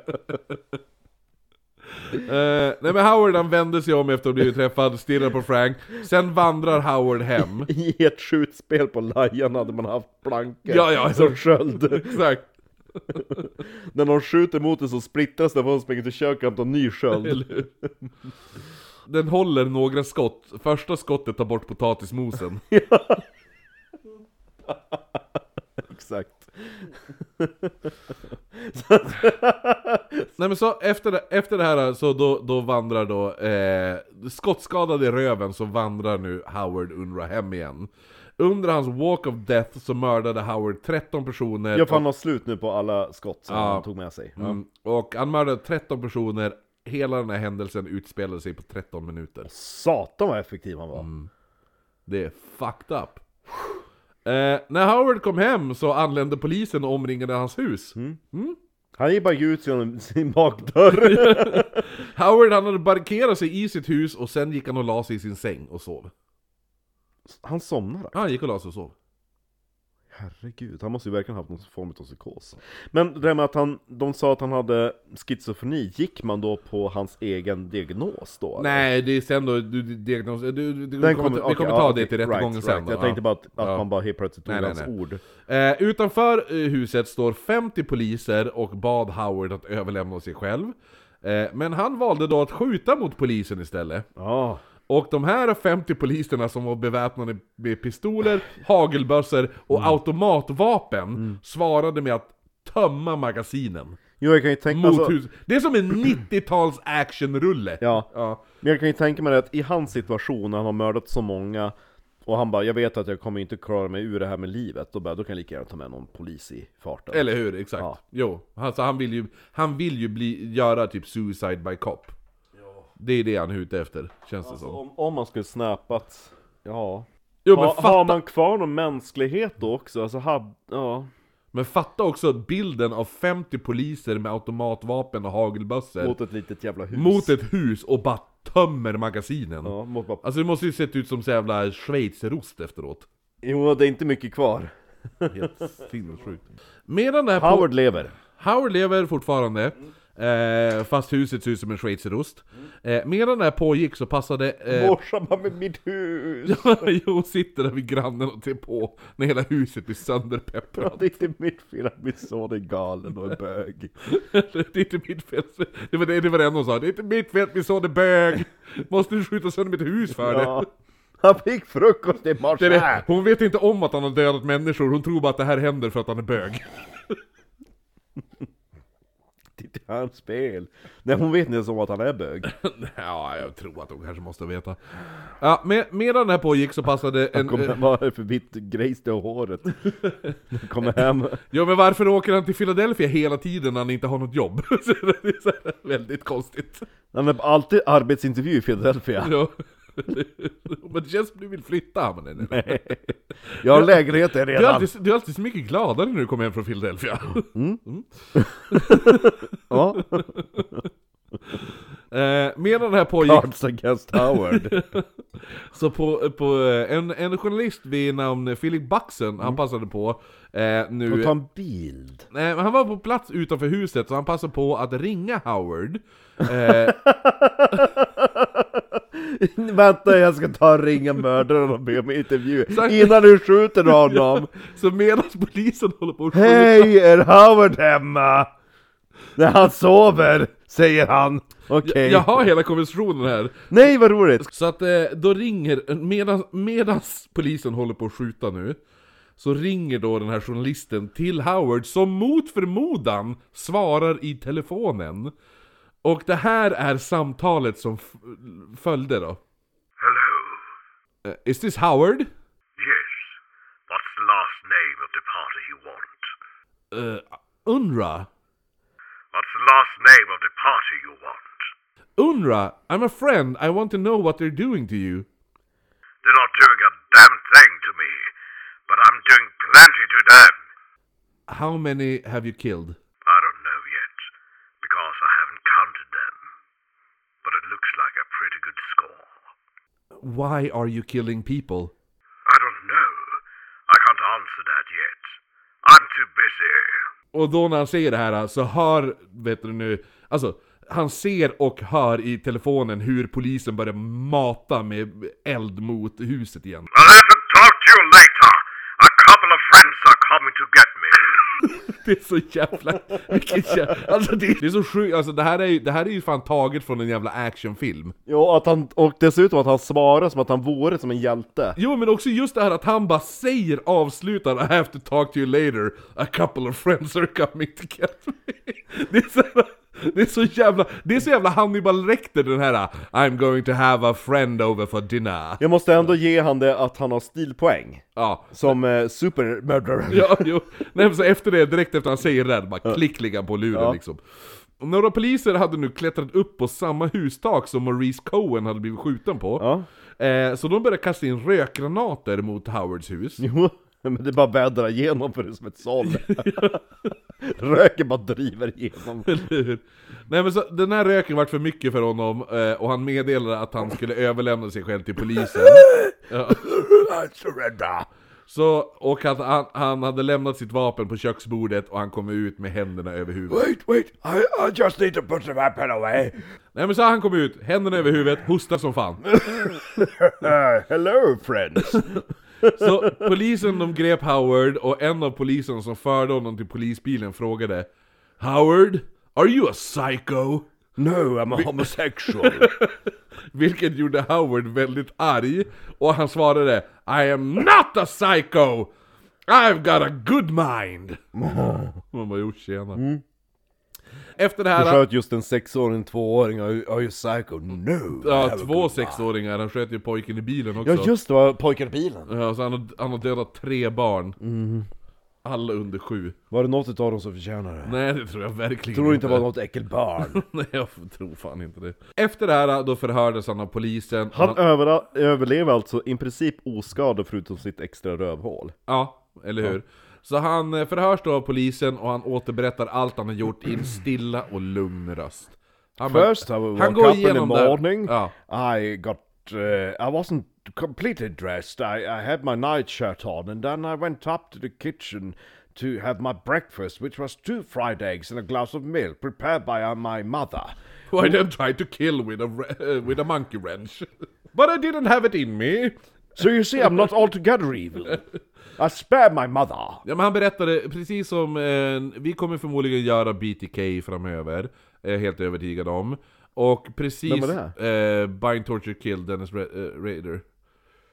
Speaker 2: Eh, nej men Howard han vände sig om efter att ha blivit träffad, stirrar på Frank. Sen vandrar Howard hem. [LAUGHS]
Speaker 4: I ett skjutspel på Lajan hade man haft plankor
Speaker 2: Ja, ja.
Speaker 4: som sköld. [LAUGHS]
Speaker 2: Exakt. [LAUGHS]
Speaker 4: När någon skjuter mot det så splittras det, för de springer till köket och hämtar en ny sköld.
Speaker 2: Den håller några skott. Första skottet tar bort potatismosen.
Speaker 4: Exakt. [LAUGHS]
Speaker 2: Nej men så efter det, efter det här så då, då vandrar då, eh, skottskadad i röven så vandrar nu Howard Unra hem igen. Under hans walk of death så mördade Howard 13 personer.
Speaker 4: Jag fan har slut nu på alla skott som
Speaker 2: Ja.
Speaker 4: han tog med sig.
Speaker 2: Mm, och han mördade 13 personer. Hela den här händelsen utspelade sig på 13 minuter.
Speaker 4: Satan vad effektiv han var.
Speaker 2: Mm. Det är fucked up. Eh, när Howard kom hem så anlände polisen och omringade hans hus.
Speaker 4: Han gick bara ut genom sin bakdörr. [LAUGHS]
Speaker 2: Howard han hade barrikerat sig i sitt hus och sen gick han och la sig i sin säng och sov.
Speaker 4: Han somnade?
Speaker 2: Ja, han gick och la sig och sov.
Speaker 4: Herregud, han måste ju verkligen haft någon form av psykos. Men det där med att han, de sa att han hade schizofreni, gick man då på hans egen diagnos då? eller?
Speaker 2: Nej, det är sen då, du, diagnos, du, du, du
Speaker 4: Den
Speaker 2: kommer, vi
Speaker 4: okej,
Speaker 2: kommer
Speaker 4: ja,
Speaker 2: ta
Speaker 4: okej,
Speaker 2: det till rättegången
Speaker 4: right,
Speaker 2: sen.
Speaker 4: right.
Speaker 2: då,
Speaker 4: Jag
Speaker 2: ja.
Speaker 4: tänkte bara att, att
Speaker 2: Ja.
Speaker 4: man bara helt plötsligt tog
Speaker 2: Nej, nej,
Speaker 4: hans
Speaker 2: nej.
Speaker 4: ord.
Speaker 2: Eh, utanför eh, huset står 50 poliser och bad Howard att överlämna sig själv. Eh, men han valde då att skjuta mot polisen istället.
Speaker 4: Ja,
Speaker 2: Och de här 50 poliserna som var beväpnade med pistoler, hagelbössor och
Speaker 4: Mm.
Speaker 2: automatvapen svarade med att tömma magasinen.
Speaker 4: jo jag kan ju tänka
Speaker 2: Mot
Speaker 4: alltså.
Speaker 2: Det är som en 90-tals actionrulle.
Speaker 4: Ja,
Speaker 2: ja.
Speaker 4: men jag kan ju tänka mig att i hans situation, när han har mördat så många och han bara, jag vet att jag kommer inte klara mig ur det här med livet, då, bara, då kan jag lika gärna ta med någon polis i farten.
Speaker 2: Eller hur, exakt.
Speaker 4: Ja.
Speaker 2: Jo, alltså han vill ju, han vill ju bli, göra typ suicide by cop. Det är det han är ute efter, känns det
Speaker 4: Alltså,
Speaker 2: som.
Speaker 4: om, om man skulle snappat, ja.
Speaker 2: Jo men
Speaker 4: ha,
Speaker 2: fatta,
Speaker 4: har man kvar någon mänsklighet då också? Alltså, hade, ja.
Speaker 2: men fatta också bilden av 50 poliser med automatvapen och hagelbössor
Speaker 4: Mot ett litet jävla hus.
Speaker 2: mot ett hus och bara tömmer magasinen.
Speaker 4: Ja, bara,
Speaker 2: Alltså det måste ju sett ut som så jävla schweizerost efteråt.
Speaker 4: jo, det är inte mycket kvar.
Speaker 2: Helt sinnessjukt. Medan det här på...
Speaker 4: Howard lever.
Speaker 2: Howard lever fortfarande, eh, fast huset ser ut som en schweizerost. Eh, medan det här pågick så passade... Eh,
Speaker 4: Morsan med mitt hus! [LAUGHS]
Speaker 2: jo, sitter där vid grannen och ser på när hela huset blir sönderpepprat.
Speaker 4: det är inte mitt fel att min son är galen och är bög. [LAUGHS]
Speaker 2: det är inte mitt fel. Det var det, det var det hon sa. Det är inte mitt fel att min son är bög. Måste du skjuta sönder mitt hus för det?
Speaker 4: Ja. Han fick frukost i morse!
Speaker 2: Det det. Hon vet inte om att han har dödat människor, hon tror bara att det här händer för att han är bög.
Speaker 4: Titta hans spel. Nej hon vet inte ens om att han är bög. [LAUGHS]
Speaker 2: ja, jag tror att hon kanske måste veta. Ja, med, medan det här pågick så passade en...
Speaker 4: Han kommer
Speaker 2: eh,
Speaker 4: bara för vitt grejs i håret. Han kommer hem. [LAUGHS]
Speaker 2: Ja men varför åker han till Philadelphia hela tiden när han inte har något jobb? [LAUGHS] Det är väldigt konstigt.
Speaker 4: Han har alltid arbetsintervju i Philadelphia.
Speaker 2: Ja. Men det känns som du vill flytta, men nej, nej.
Speaker 4: Jag har lägenhet där
Speaker 2: Du är,
Speaker 4: redan.
Speaker 2: alltid, du är alltid så mycket gladare när du kommer hem från Philadelphia. [LAUGHS]
Speaker 4: Ja. [LAUGHS]
Speaker 2: Eh, medan det här pågick,
Speaker 4: Cards against Howard. [LAUGHS]
Speaker 2: så på, på eh, en, en journalist vid namn Philip Buxen, han passade på eh, nu...
Speaker 4: Och ta en bild.
Speaker 2: Nej, men han var på plats utanför huset, så han passade på att ringa Howard. Eh, [LAUGHS]
Speaker 4: Vänta jag ska ta och ringa mördaren och be om intervju. Innan du skjuter honom. [LAUGHS]
Speaker 2: så medan polisen håller på att
Speaker 4: Hej, är Howard hemma? När han sover, säger han. Okej.
Speaker 2: Jag har hela konversationen här.
Speaker 4: Nej vad roligt!
Speaker 2: Så att eh, då ringer, medan, medans polisen håller på att skjuta nu, så ringer då den här journalisten till Howard som mot förmodan svarar i telefonen. Och det här är samtalet som följde då.
Speaker 3: Hello.
Speaker 2: Eh, is this Howard?
Speaker 3: Yes. What's the last name of the party you want?
Speaker 2: Uh, Unra?
Speaker 3: What's the last name of the party you want?
Speaker 2: Unra, I'm a friend, I want to know what they're doing to you.
Speaker 3: They're not doing a damn thing to me, but I'm doing plenty to them.
Speaker 2: How many have you killed?
Speaker 3: I don't know yet, because I haven't counted them. But it looks like a pretty good score.
Speaker 2: Why are you killing people?
Speaker 3: I don't know. I can't answer that yet. I'm too busy.
Speaker 2: Och då när han säger det här så hör, vet du nu, alltså han ser och hör i telefonen hur polisen börjar mata med eld mot huset igen.
Speaker 3: I'll have to talk to you later. A couple of friends are coming to get me. [LAUGHS]
Speaker 2: Det är så jävla... Vilket jävla alltså det, det är så sjukt, alltså det här är ju, det här är ju fan taget från en jävla actionfilm.
Speaker 4: Ja, att han, och dessutom att han svarar som att han vore som en hjälte.
Speaker 2: Jo men också just det här att han bara säger, avslutar I have to talk to you later, a couple of friends are coming to get me. [LAUGHS] Det är så, jävla- det är så jävla, det är så jävla Hannibal Lecter den här I'm going to have a friend over for dinner.
Speaker 4: Jag måste ändå ge han det att han har stilpoäng.
Speaker 2: Ja,
Speaker 4: Som eh, supermördare.
Speaker 2: ja, jo. Nej, men så efter det, direkt efter han säger det, där, bara klick ligger på luren
Speaker 4: Ja.
Speaker 2: liksom. Några poliser hade nu klättrat upp på samma hustak som Maurice Cohen hade blivit skjuten på.
Speaker 4: Ja.
Speaker 2: Eh, så de började kasta in rökgranater mot Howards hus.
Speaker 4: Jo, men det bara vädrar igenom för det är som ett såll. [LAUGHS] Röken bara driver igenom.
Speaker 2: Eller hur? Nej men så, den här röken vart för mycket för honom, eh, och han meddelade att han skulle överlämna sig själv till polisen. Ja.
Speaker 4: I surrender!
Speaker 2: Så, och att han, han hade lämnat sitt vapen på köksbordet och han kom ut med händerna över huvudet.
Speaker 4: Wait, wait, I, I just need to put the weapon away.
Speaker 2: Nej men så han kom ut, händerna över huvudet, hostar som fan. [LAUGHS]
Speaker 4: Hello friends. [LAUGHS]
Speaker 2: Så polisen de grep Howard och en av polisen som förde honom till polisbilen frågade Howard, are you a psycho?
Speaker 4: No, I'm a homosexual. [LAUGHS]
Speaker 2: Vilket gjorde Howard väldigt arg, och han svarade I am not a psycho! I've got a good mind! [LAUGHS] Man bara, jo tjena. Efter det
Speaker 4: Du
Speaker 2: här...
Speaker 4: sköt just en sexåring, tvååring, are you, psycho? No!
Speaker 2: Ja, två sexåringar, han sköt ju pojken i bilen också.
Speaker 4: Ja just det, var pojken i bilen.
Speaker 2: Ja, så han har, han har dödat tre barn. Alla under sju.
Speaker 4: Var det något utav dem som förtjänar det?
Speaker 2: Nej det tror jag verkligen
Speaker 4: Tror du inte det var något äckelbarn? [LAUGHS]
Speaker 2: Nej jag tror fan inte det. Efter det här då förhördes han av polisen.
Speaker 4: Han över, överlever alltså i princip oskadad förutom sitt extra rövhål.
Speaker 2: Ja, eller hur? Så han eh, förhörs då av polisen och han återberättar allt han har gjort i en stilla och lugn röst. Han
Speaker 4: First I woke
Speaker 2: han går
Speaker 4: up in the morning,
Speaker 2: Ja.
Speaker 4: I got, uh, I wasn't completely dressed, I, I had my night shirt on and then I went up to the kitchen to have my breakfast which was two fried eggs and a glass of milk prepared by uh, my mother.
Speaker 2: Who I then tried to kill with a, uh, [LAUGHS] with a monkey wrench. [LAUGHS] But I didn't have it in me.
Speaker 4: So you see I'm not altogether evil. [LAUGHS] I spared my mother.
Speaker 2: Ja men han berättade, precis som, eh, vi kommer förmodligen göra BTK framöver, är helt övertygad om. Och precis...
Speaker 4: Vem var
Speaker 2: Eh, Bind, Torture, Kill, Dennis Ra- eh, Rader.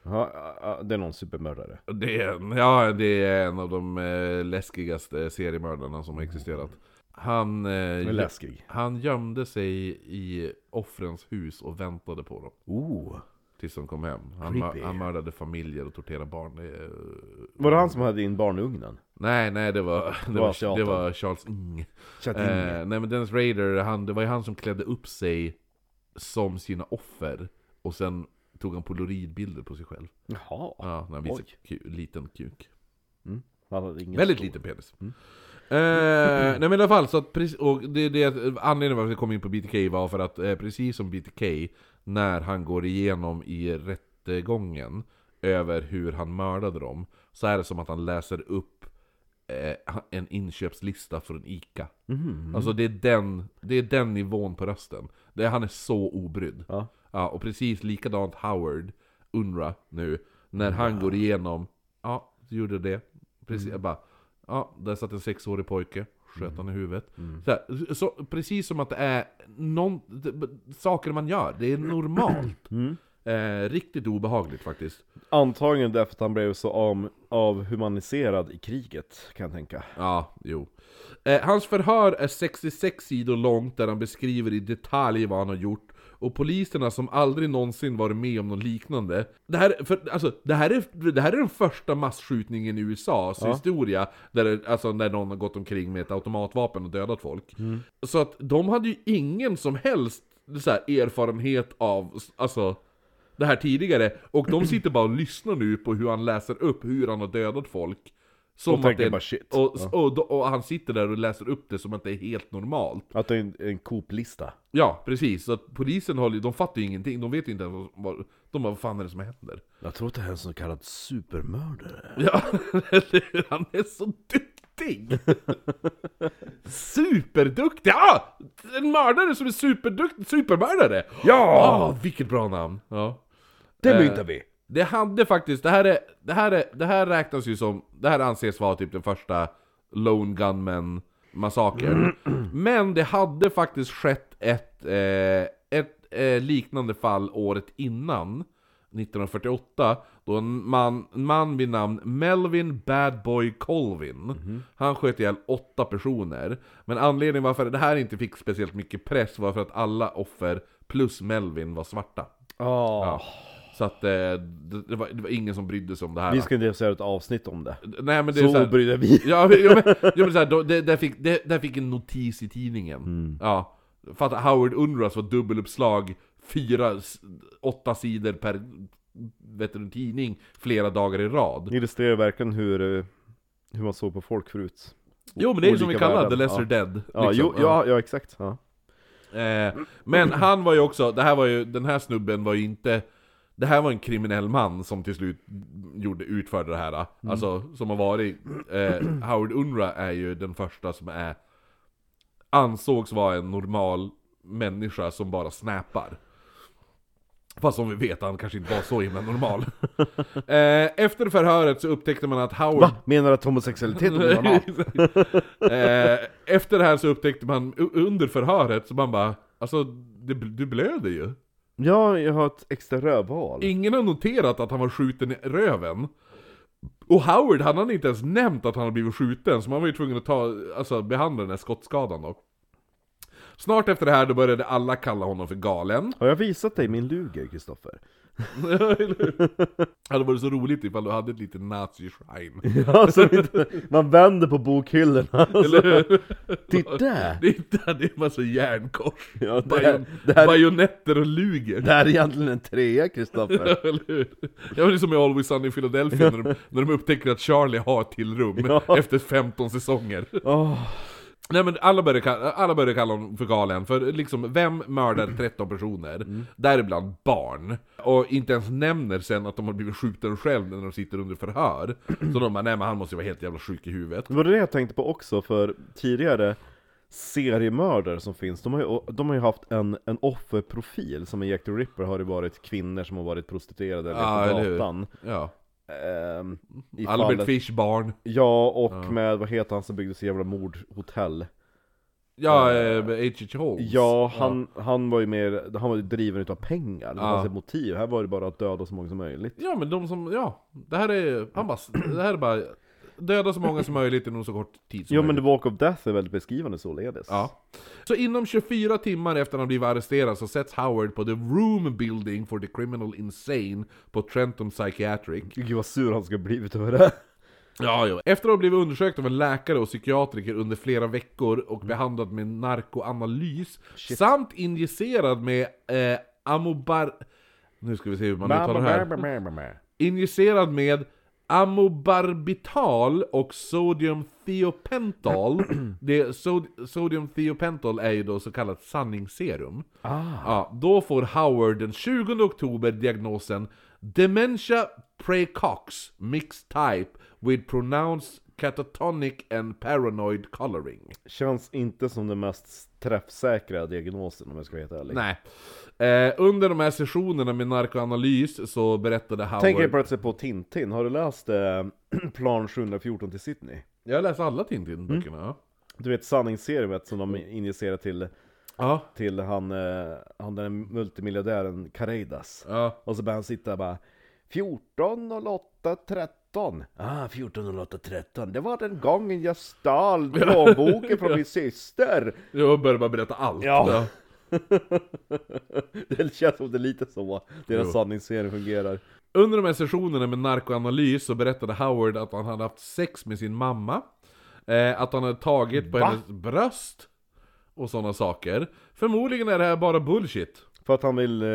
Speaker 4: Ja, det är någon supermördare.
Speaker 2: Det är, en, ja, det är en av de eh, läskigaste seriemördarna som har existerat. Han, eh, han gömde sig i offrens hus och väntade på dem.
Speaker 4: Ooh.
Speaker 2: Tills de kom hem. Han, han mördade familjer och torterade barn. Det, är-
Speaker 4: Var det han som hade in barn i ugnen?
Speaker 2: nej, nej det var, det
Speaker 4: var
Speaker 2: det var Charles Ng. Eh, nej men Dennis Rader, han, det var ju han som klädde upp sig som sina offer. Och sen tog han polaroidbilder på sig själv.
Speaker 4: Jaha.
Speaker 2: Ja, när han visade ku, liten kuk.
Speaker 4: Ingen
Speaker 2: Väldigt
Speaker 4: stor.
Speaker 2: liten penis. Eh, nej men i alla fall, så att, och det, det, anledningen varför jag kom in på BTK var för att eh, precis som BTK, när han går igenom i rättegången över hur han mördade dem, så är det som att han läser upp eh, en inköpslista från ICA. Alltså det är, den, det är den nivån på rösten. Det är, han är så obrydd.
Speaker 4: Ja.
Speaker 2: Ja, och precis likadant Howard, Unra nu, när han går igenom, ja, du gjorde det. Precis, jag bara, ja, där satt en sexårig pojke, sköt han i huvudet. Så, här, så Precis som att det är någon, saker man gör, det är normalt. Eh, riktigt obehagligt faktiskt.
Speaker 4: Antagligen därför att han blev så av, avhumaniserad i kriget, kan jag tänka.
Speaker 2: Ja, jo. Eh, hans förhör är 66 sidor långt där han beskriver i detalj vad han har gjort. Och poliserna som aldrig någonsin varit med om något liknande. Det här, för, alltså, det, här är, det här är den första massskjutningen i USAs historia. Där, alltså, där någon har gått omkring med ett automatvapen och dödat folk. Så att de hade ju ingen som helst så här, erfarenhet av alltså, det här tidigare. Och de sitter bara och lyssnar nu på hur han läser upp hur han har dödat folk. Som
Speaker 4: Och tänker bara, shit.
Speaker 2: Och,
Speaker 4: Ja.
Speaker 2: och, och, och han sitter där och läser upp det som att det är helt normalt.
Speaker 4: Att det är en, en Coop-lista.
Speaker 2: Ja, precis. Så att polisen håller, de fattar ju ingenting. De vet ju inte ens vad, de bara, vad fan är det som händer?
Speaker 4: Jag tror att det är en så kallad supermördare. [LAUGHS]
Speaker 2: Ja, han är så duktig! [LAUGHS] Superduktig! Ja! En mördare som är superduktig, supermördare!
Speaker 4: Ja!
Speaker 2: Ah, vilket bra namn! Ja.
Speaker 4: Det
Speaker 2: Eh,
Speaker 4: myntar vi!
Speaker 2: Det hade faktiskt, det här, är, det, här är, det här räknas ju som, det här anses vara typ den första Lone Gunman massakern. [CLEARS THROAT] Men det hade faktiskt skett ett, eh, ett eh, liknande fall året innan, 1948, då en man, en man vid namn Melvin Bad Boy Colvin, han sköt ihjäl åtta personer. Men anledningen varför det här inte fick speciellt mycket press var för att alla offer plus Melvin var svarta.
Speaker 4: Ja.
Speaker 2: Så att eh, det, det, var, det var ingen som brydde sig om det här.
Speaker 4: Vi ska inte göra ett avsnitt om det.
Speaker 2: Nej men det är så
Speaker 4: Så
Speaker 2: här,
Speaker 4: bryr vi.
Speaker 2: Ja men, ja, men, ja, men så här, då, det, där, fick, det, där fick en notis i tidningen.
Speaker 4: Mm.
Speaker 2: Ja. För att Howard Unruhs var dubbeluppslag, fyra, åtta sidor per vet du, tidning flera dagar i rad.
Speaker 4: Det illustrerar verkligen hur, eh, hur man såg på folk förut.
Speaker 2: Jo men det är ju som vi kallar
Speaker 4: värden.
Speaker 2: The Lesser
Speaker 4: Ja.
Speaker 2: Dead.
Speaker 4: Ja,
Speaker 2: liksom.
Speaker 4: jo, ja, ja exakt. Ja.
Speaker 2: Eh, men han var ju också, det här var ju, den här snubben var ju inte det här var en kriminell man som till slut gjorde, utförde det här. Alltså, som har varit... Eh, Howard Unra är ju den första som är... Ansågs vara en normal människa som bara snappar. Fast som vi vet, han kanske inte var så himla normal. [LAUGHS] eh, efter förhöret så upptäckte man att Howard...
Speaker 4: Va? Menar du att homosexualitet är normalt? [LAUGHS]
Speaker 2: eh, efter det här så upptäckte man under förhöret, så man bara Alltså, det, du blöder ju.
Speaker 4: Ja, jag har ett extra rövhål.
Speaker 2: Ingen har noterat att han var skjuten i röven. Och Howard han hade inte ens nämnt att han hade blivit skjuten, så man var ju tvungen att ta, alltså, behandla den här skottskadan då. Snart efter det här då började alla kalla honom för galen.
Speaker 4: Har jag visat dig min luger, Kristoffer?
Speaker 2: Det [LAUGHS] hade varit så roligt ifall du hade ett litet nazi-shrine.
Speaker 4: Alltså, man vänder på bokhyllorna [LAUGHS] alltså.
Speaker 2: Eller hur?
Speaker 4: Titta!
Speaker 2: Det är inte det är en massa järnkors,
Speaker 4: Ja, det,
Speaker 2: bajon,
Speaker 4: här, det, här,
Speaker 2: bajonetter och luger.
Speaker 4: det här är egentligen en trea, Kristoffer.
Speaker 2: Eller hur? Ja det är som i Always Sunny i Philadelphia när de, när de upptäcker att Charlie har ett till rum
Speaker 4: Ja.
Speaker 2: efter 15 säsonger.
Speaker 4: Åh,
Speaker 2: Nej men alla började, kalla, alla började kalla honom för galen, för liksom, vem mördar 13 personer? Däribland barn. Och inte ens nämner sen att de har blivit skjuten själv när de sitter under förhör. Så de bara, nej men han måste ju vara helt jävla sjuk i huvudet.
Speaker 4: Det var det jag tänkte på också, för tidigare seriemördare som finns, de har ju, de har ju haft en, en offerprofil, som i Jack the Ripper har det varit kvinnor som har varit prostituerade eller
Speaker 2: Ja,
Speaker 4: på gatan.
Speaker 2: Ja.
Speaker 4: I
Speaker 2: Albert
Speaker 4: fallet-
Speaker 2: Fish barn.
Speaker 4: Ja, och med, vad heter han som byggde så jävla mordhotell?
Speaker 2: Ja, eh, H.H. Holmes.
Speaker 4: Ja, han, han var ju mer, han var ju driven utav pengar, det
Speaker 2: Ja.
Speaker 4: fanns ett motiv, här var det bara att döda så många som möjligt
Speaker 2: Ja men de som, ja. Det här är, han bara, det här är bara döda så många som möjligt inom så kort tid som
Speaker 4: Ja men
Speaker 2: möjligt.
Speaker 4: The Walk of Death är väldigt beskrivande således
Speaker 2: Ja. Så inom 24 timmar efter han blivit arresterad så sätts Howard på The Room Building for the Criminal Insane på Trenton Psychiatric.
Speaker 4: Gud vad sur han ska blivit över det
Speaker 2: Ja, ja. Efter att ha blivit undersökt av en läkare och psykiatriker under flera veckor och behandlad med narkoanalys samt injicerad med eh, amobar... Nu ska vi se hur man uttalar det här. Injicerad med amobarbital och sodium thiopental. [CLEARS THROAT] det, sod, sodium thiopental är ju då så kallat sanningsserum. Ja, då får Howard den 20 oktober diagnosen Dementia precox mixed type with pronounced catatonic and paranoid coloring.
Speaker 4: Känns inte som den mest träffsäkra diagnosen om jag ska vara helt ärlig
Speaker 2: Nej. Eh, under de här sessionerna med narkoanalys så berättade Howard...
Speaker 4: Tänker plötsligt på Tintin, har du läst eh, [CLEARS THROAT] Plan 714 till Sydney?
Speaker 2: Jag läser alla Tintin-böckerna. ja.
Speaker 4: Du vet sanningsserumet som de injicerar till,
Speaker 2: Ja,
Speaker 4: till han, eh, han den multimiljardären Careidas
Speaker 2: ja.
Speaker 4: Och så börjar han sitta bara 14 och 8 13 Ah 14 och 8 13 Det var den gången jag stal plånboken från min syster
Speaker 2: Jag börjar bara berätta allt.
Speaker 4: Ja. [LAUGHS] Det känns som det är lite så deras sanningsserie fungerar
Speaker 2: Under de här sessionerna med narkoanalys så berättade Howard att han hade haft sex med sin mamma. Eh, att han hade tagit på
Speaker 4: Va?
Speaker 2: hennes bröst. Och sådana saker. Förmodligen är det här bara bullshit.
Speaker 4: För att han vill eh,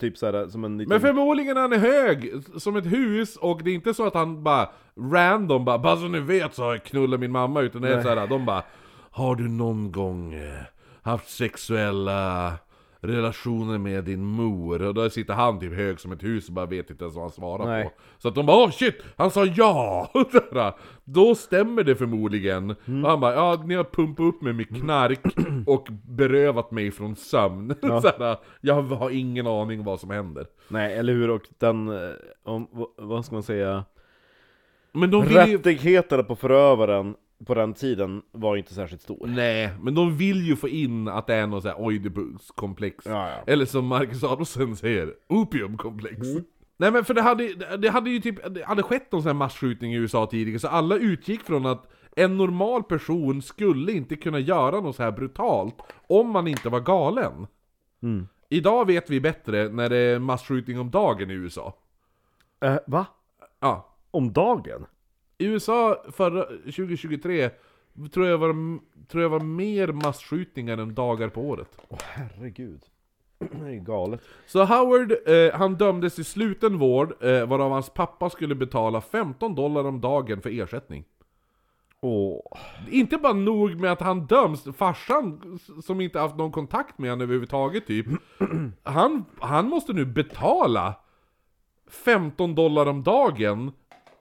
Speaker 4: typ såhär som en liten
Speaker 2: Men förmodligen är han hög som ett hus och det är inte så att han bara random bara, bara så ni vet så har jag knullat min mamma utan det är såhär, de bara Har du någon gång eh, haft sexuella relationer med din mor? Och då sitter han typ hög som ett hus och bara vet inte ens vad han svarar
Speaker 4: Nej.
Speaker 2: på Så att de bara åh shit, han sa ja! [LAUGHS] Då stämmer det förmodligen
Speaker 4: Mm.
Speaker 2: Och han bara ja, ni har pumpat upp mig med knark [CLEARS THROAT] och berövat mig från sömn [LAUGHS] Sådär, Jag har ingen aning vad som händer
Speaker 4: Nej eller hur och den, eh, om, vad- ska man säga
Speaker 2: Men de vill.
Speaker 4: Rättigheterna på förövaren på den tiden var inte särskilt stor
Speaker 2: Nej, men de vill ju få in att det är något såhär Oidipus-komplex.
Speaker 4: Ja, ja.
Speaker 2: Eller som Marcus Adolfsson säger, opiumkomplex. Nej men för det hade, det hade ju typ, det hade skett någon sån här massskjutning i USA tidigare, så alla utgick från att en normal person skulle inte kunna göra något så här brutalt om man inte var galen.
Speaker 4: Mm.
Speaker 2: Idag vet vi bättre när det är massskjutning om dagen i USA.
Speaker 4: eh, Va?
Speaker 2: Ja.
Speaker 4: Om dagen?
Speaker 2: I USA förra 2023 tror jag var, tror jag var mer massskjutningar än dagar på året.
Speaker 4: Åh herregud [CLEARS THROAT] Det är galet
Speaker 2: Så Howard, eh, han dömdes till sluten vård, eh, varav hans pappa skulle betala 15 dollar om dagen för ersättning.
Speaker 4: Åh,
Speaker 2: Inte bara nog med att han döms, farsan som inte haft någon kontakt med honom överhuvudtaget typ, [CLEARS THROAT] han, han måste nu betala 15 dollar om dagen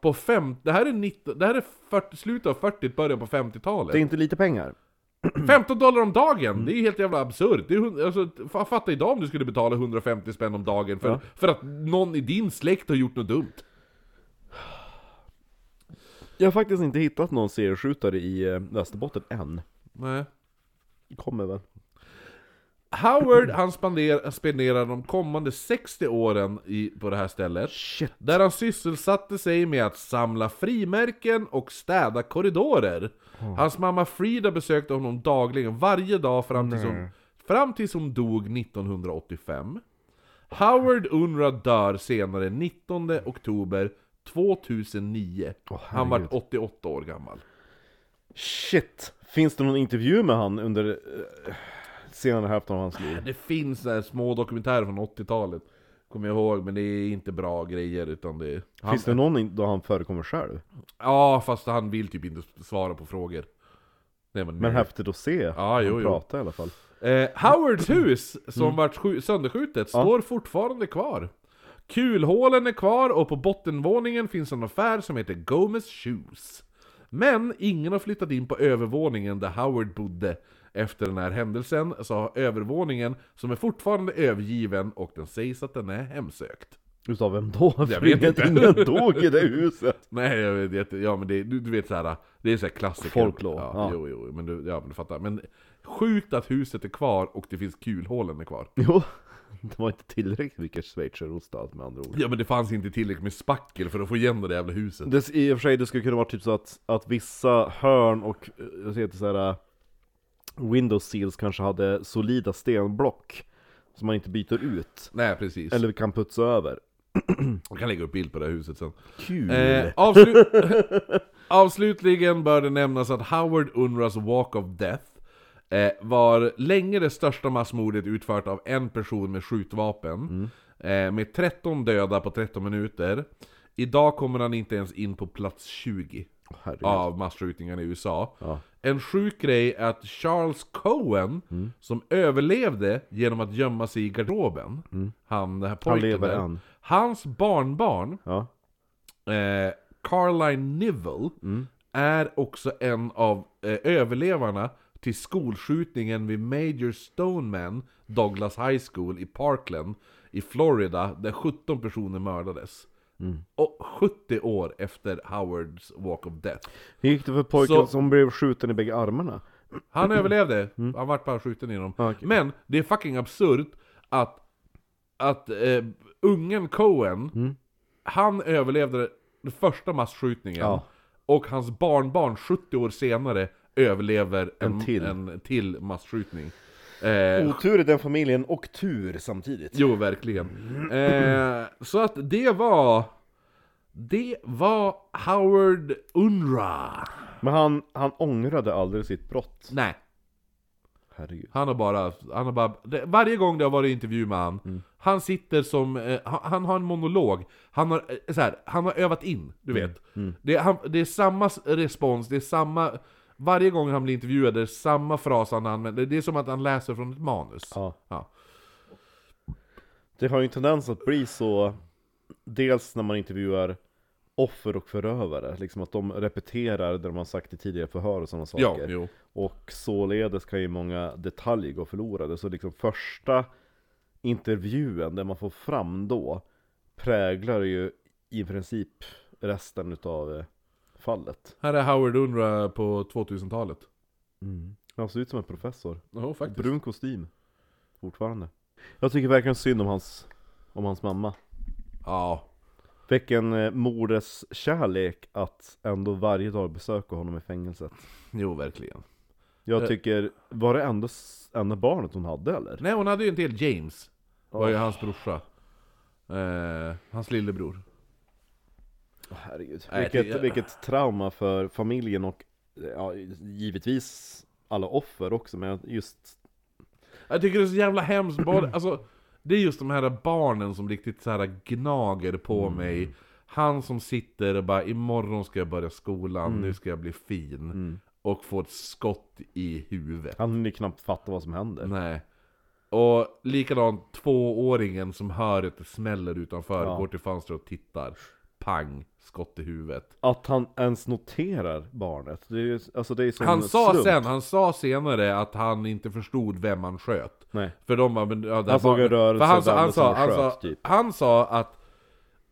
Speaker 2: på fem... Det här är, 19, det här är 40, slutet av 40 början på 50-talet.
Speaker 4: Det är inte lite pengar. [CLEARS THROAT]
Speaker 2: 15 dollar om dagen! Det är ju helt jävla absurt. Det är, hund- alltså, fa- fatta idag om du skulle betala 150 spänn om dagen för,
Speaker 4: Ja.
Speaker 2: för att någon i din släkt har gjort något dumt.
Speaker 4: Jag har faktiskt inte hittat någon serieskjutare i eh, Västerbotten än.
Speaker 2: Nej.
Speaker 4: Kommer väl.
Speaker 2: Howard han spenderar, spenderar de kommande 60 åren i, på det här stället.
Speaker 4: Shit.
Speaker 2: Där han sysselsatte sig med att samla frimärken och städa korridorer. Hans mamma Frida besökte honom dagligen varje dag fram tills, hon, fram tills hon dog 1985. Howard Unra dör senare 19 oktober 2009. han var
Speaker 4: herregud.
Speaker 2: 88 år gammal.
Speaker 4: Shit. Finns det någon intervju med han under eh, senare hälften av hans liv?
Speaker 2: Det finns där små dokumentärer från 80-talet. Kommer jag ihåg, men det är inte bra grejer utan det... Han,
Speaker 4: Finns det någon då han förekommer själv?
Speaker 2: Ja, fast han vill typ inte svara på frågor. Nej, men,
Speaker 4: Men häftigt att se
Speaker 2: Ja, jo,
Speaker 4: han
Speaker 2: jo.
Speaker 4: prata i alla fall.
Speaker 2: Eh, Howards hus, som vart skju- sönderskjutet,
Speaker 4: Ja.
Speaker 2: står fortfarande kvar. Kulhålen är kvar och på bottenvåningen finns en affär som heter Gomez Shoes. Men ingen har flyttat in på övervåningen där Howard bodde. Efter den här händelsen så har övervåningen, som är fortfarande övergiven och den sägs att den är hemsökt.
Speaker 4: Utav vem då?
Speaker 2: Jag [LAUGHS]
Speaker 4: För
Speaker 2: vet inte.
Speaker 4: Ingen dog i det huset. [LAUGHS]
Speaker 2: Nej, jag vet jätte, ja men det, du, du vet såhär, det är såhär klassiker.
Speaker 4: Folklore,
Speaker 2: Ja,
Speaker 4: ja.
Speaker 2: Jo, jo, men du, ja men du fattar. Men sjukt att huset är kvar och det finns kulhålen är kvar. [LAUGHS]
Speaker 4: Jo. Det var inte tillräckligt mycket schweizerost allt med andra ord.
Speaker 2: Ja men det fanns inte tillräckligt med spackel för att få igen det där jävla huset.
Speaker 4: Det, I och för sig, det skulle kunna vara typ så att, att vissa hörn och, eh, jag ser inte såhär Windows seals kanske hade solida stenblock Som man inte byter ut
Speaker 2: Nej precis.
Speaker 4: Eller kan putsa över [CLEARS THROAT]
Speaker 2: Jag kan lägga upp bild på det här huset sen.
Speaker 4: Kul!
Speaker 2: Eh, avslu [LAUGHS] Avslutligen bör det nämnas att Howard Unras Walk of Death eh, var länge det största massmordet utfört av en person med skjutvapen. Eh, med 13 döda på 13 minuter. Idag kommer han inte ens in på plats 20
Speaker 4: Herregud.
Speaker 2: av massskjutningarna i USA.
Speaker 4: Ja.
Speaker 2: En sjuk grej är att Charles Cohen, som överlevde genom att gömma sig i garderoben, han, den här pojken
Speaker 4: lever
Speaker 2: där, hans barnbarn,
Speaker 4: Ja,
Speaker 2: eh, Carline Nivel, är också en av eh, överlevarna till skolskjutningen vid Major Stoneman Douglas High School i Parkland i Florida, där 17 personer mördades. Och 70 år efter Howards Walk of Death.
Speaker 4: hur gick det för pojken
Speaker 2: Så-
Speaker 4: som blev skjuten i bägge armarna?
Speaker 2: Han överlevde, han vart bara skjuten i dem.
Speaker 4: Ja, okej.
Speaker 2: Men det är fucking absurt att, att eh, ungen Cohen, han överlevde den första massskjutningen.
Speaker 4: Ja.
Speaker 2: Och hans barnbarn 70 år senare överlever en,
Speaker 4: En till.
Speaker 2: en till massskjutning. Eh,
Speaker 4: Otur i den familjen och tur samtidigt
Speaker 2: jo, verkligen. Eh, så att det var... Det var Howard Unra.
Speaker 4: Men han, han ångrade aldrig sitt brott
Speaker 2: Nej.
Speaker 4: Herregud
Speaker 2: Han har bara, han har bara det, varje gång det har varit intervju med han, han sitter som, eh, han, han har en monolog, han har, eh, så här, han har övat in, du vet. Det, är, han, det är samma respons, det är samma, varje gång han blir intervjuad, det är samma fras han använder, det är som att han läser från ett manus.
Speaker 4: Ja.
Speaker 2: Ja.
Speaker 4: Det har ju en tendens att bli så Dels när man intervjuar offer och förövare, liksom att de repeterar det de har sagt i tidigare förhör och sådana
Speaker 2: Ja,
Speaker 4: saker
Speaker 2: jo.
Speaker 4: Och således kan ju många detaljer gå förlorade, så liksom första intervjun, där man får fram då Präglar ju i princip resten utav eh, fallet
Speaker 2: Här är Howard Unra på 2000-talet.
Speaker 4: Han ser ut som en professor
Speaker 2: Ja, faktiskt.
Speaker 4: Brun kostym Fortfarande Jag tycker verkligen synd om hans, om hans mamma
Speaker 2: Ja.
Speaker 4: Vilken eh, moders kärlek att ändå varje dag besöka honom i fängelset
Speaker 2: Jo, verkligen.
Speaker 4: Jag
Speaker 2: Eh.
Speaker 4: tycker, var det enda, enda barnet hon hade eller?
Speaker 2: Nej, hon hade ju en till, James. Var ju
Speaker 4: Åh.
Speaker 2: hans brorsa. Eh, hans lillebror.
Speaker 4: Herregud,
Speaker 2: Nej, jag
Speaker 4: vilket,
Speaker 2: tycker-
Speaker 4: vilket trauma för familjen och ja, givetvis alla offer också, men just
Speaker 2: Jag tycker det är så jävla hemskt, både, [CLEARS THROAT] alltså Det är just de här barnen som riktigt så här gnager på mig. Han som sitter och bara imorgon ska jag börja skolan, nu ska jag bli fin. Och får ett skott i huvudet.
Speaker 4: Han hinner knappt fatta vad som händer.
Speaker 2: Nej. Och likadant tvååringen som hör att det smäller utanför,
Speaker 4: Ja.
Speaker 2: går till fönstret och tittar. Pang, skott i huvudet.
Speaker 4: Att han ens noterar barnet, det är ju, alltså det är som
Speaker 2: Han
Speaker 4: en
Speaker 2: sa
Speaker 4: slump.
Speaker 2: sen, han sa senare att han inte förstod vem han sköt.
Speaker 4: Nej.
Speaker 2: För de men, ja,
Speaker 4: Han såg
Speaker 2: var-
Speaker 4: en rörelse,
Speaker 2: för han sa, han sa,
Speaker 4: och
Speaker 2: han sa,
Speaker 4: sköt, typ.
Speaker 2: han sa att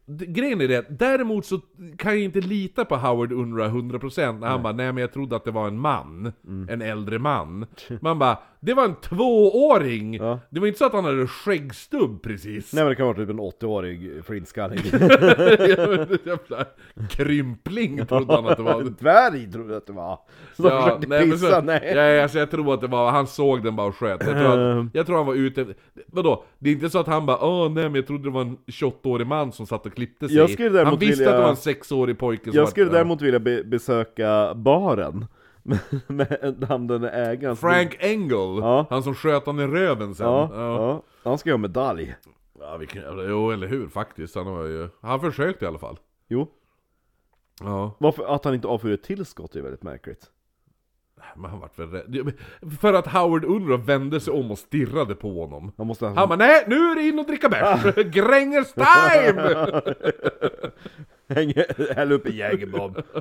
Speaker 2: D- Grejen är det, däremot så kan jag inte lita på Howard Unra 100% när han bara nej men jag trodde att det var en man,
Speaker 4: Mm.
Speaker 2: en äldre man. [LAUGHS] Man bara, det var en tvååring!
Speaker 4: Ja.
Speaker 2: Det var inte så att han hade skäggstubb precis.
Speaker 4: Nej men det kan vara typ en 80-årig flintskallig. [LAUGHS]
Speaker 2: Jävla krympling trodde han att det var.
Speaker 4: Dvärg trodde jag att det var. Som
Speaker 2: Ja,
Speaker 4: försökte
Speaker 2: nej,
Speaker 4: pissa,
Speaker 2: så,
Speaker 4: nej.
Speaker 2: ja, alltså, jag tror att det var, han såg den bara och sköt. Jag tror,
Speaker 4: Ehm.
Speaker 2: att, jag tror han var ute Vadå? Det är inte så att han bara åh nej men jag trodde det var en 28-årig man som satt och klippte sig. Han visste
Speaker 4: vilja-
Speaker 2: att det var en 6-årig pojke som
Speaker 4: Jag
Speaker 2: var-
Speaker 4: skulle
Speaker 2: ja.
Speaker 4: däremot vilja be besöka baren. Med, han den ägaren.
Speaker 2: Frank Engel,
Speaker 4: Ja.
Speaker 2: han som sköt han i röven sen.
Speaker 4: Ja,
Speaker 2: ja.
Speaker 4: Han ska ju ha medalj.
Speaker 2: ja vilken jävla, jo eller hur faktiskt. Han, var ju, han försökte i alla fall.
Speaker 4: Jo.
Speaker 2: Ja,
Speaker 4: Varför att han inte avfyrar ett tillskott är väldigt märkligt.
Speaker 2: men han vart väl rädd. För att Howard Unruh vände sig om och stirrade på honom.
Speaker 4: Han måste
Speaker 2: Han bara nej, nu är det in och dricka bärs! [LAUGHS] Gränges time! [LAUGHS]
Speaker 4: hänga, hälla upp en jägerbob. [LAUGHS]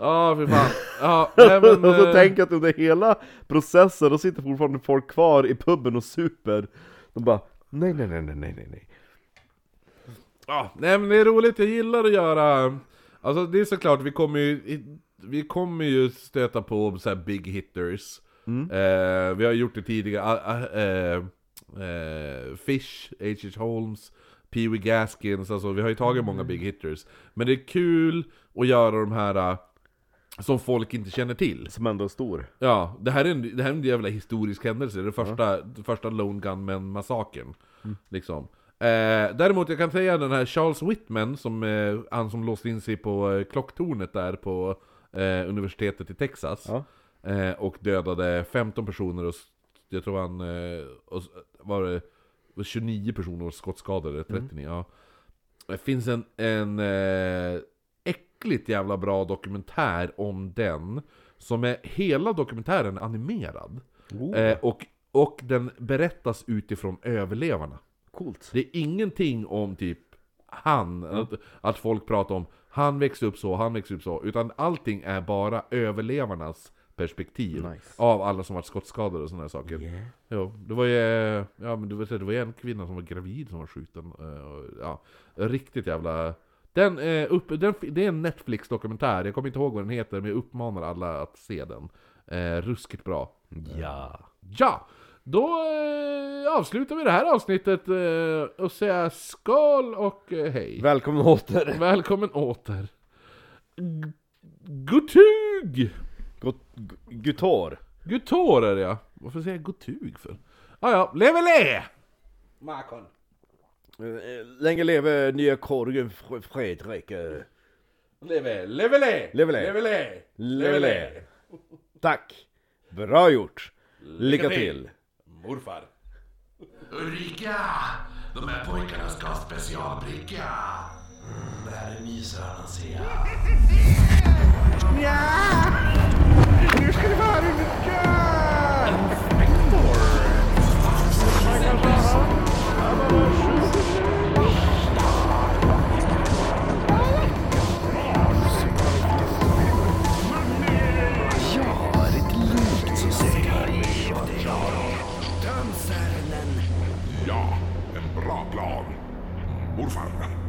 Speaker 2: Ja, för fan. Ja, [LAUGHS] nej, men,
Speaker 4: och så
Speaker 2: eh,
Speaker 4: tänk att under hela processen, då sitter fortfarande folk kvar i puben och super. De bara, nej nej nej nej nej nej
Speaker 2: ja, nej men det är roligt, jag gillar att göra... Alltså det är såklart, vi kommer ju, vi kommer ju stöta på så här big hitters. Eh, vi har gjort det tidigare, ah, ah, eh, eh, Fish, H.H. Holmes, Pee Wee Gaskins, alltså vi har ju tagit många big hitters. Men det är kul att göra de här eh, som folk inte känner till.
Speaker 4: Som ändå är stor.
Speaker 2: Ja, det här är en, det här är en jävla historisk händelse, det första, det första Lone Gunman-massakern. Liksom. Eh, däremot, jag kan säga den här Charles Whitman, som, eh, han som låste in sig på eh, klocktornet där på eh, universitetet i Texas.
Speaker 4: Ja.
Speaker 2: Eh, och dödade 15 personer och jag tror han eh, och, var det var 29 personer och skottskadade, 39, ja. Det finns en, en eh, äckligt jävla bra dokumentär om den, som är hela dokumentären animerad.
Speaker 4: Oh,
Speaker 2: Eh, och, och den berättas utifrån överlevarna.
Speaker 4: Coolt.
Speaker 2: Det är ingenting om typ han, att, att folk pratar om han växte upp så, han växte upp så, utan allting är bara överlevarnas perspektiv
Speaker 4: Nice.
Speaker 2: av alla som varit skottskadade och sådana saker.
Speaker 4: Yeah.
Speaker 2: Jo, det var ju, ja men du vet, det var ju en kvinna som var gravid som var skjuten. eh, Ja, riktigt jävla... Den, eh, upp, den, det är en Netflix-dokumentär, jag kommer inte ihåg vad den heter, men jag uppmanar alla att se den. Eh, ruskigt bra.
Speaker 4: Ja.
Speaker 2: Ja! Då eh, avslutar vi det här avsnittet eh, och säger skål och eh, hej.
Speaker 4: Välkommen åter.
Speaker 2: Välkommen åter. G- Gutug!
Speaker 4: Got- gu- Gutor.
Speaker 2: Gutor är det ja. Varför säger jag gotug för? Ah, ja, levele! Makon.
Speaker 4: Eh, Länge leve nya korgen Fr- Fredrik. eh.
Speaker 2: Leve, levele!
Speaker 4: Levele.
Speaker 2: Levele!
Speaker 4: Levele. [LAUGHS] Tack. Bra gjort. Lycka till.
Speaker 2: Morfar.
Speaker 1: Ulrika! De här pojkarna ska ha specialbricka. Mm, det här är mysröran ser jag. [LAUGHS]
Speaker 5: Ja, en bra plan. Morfar.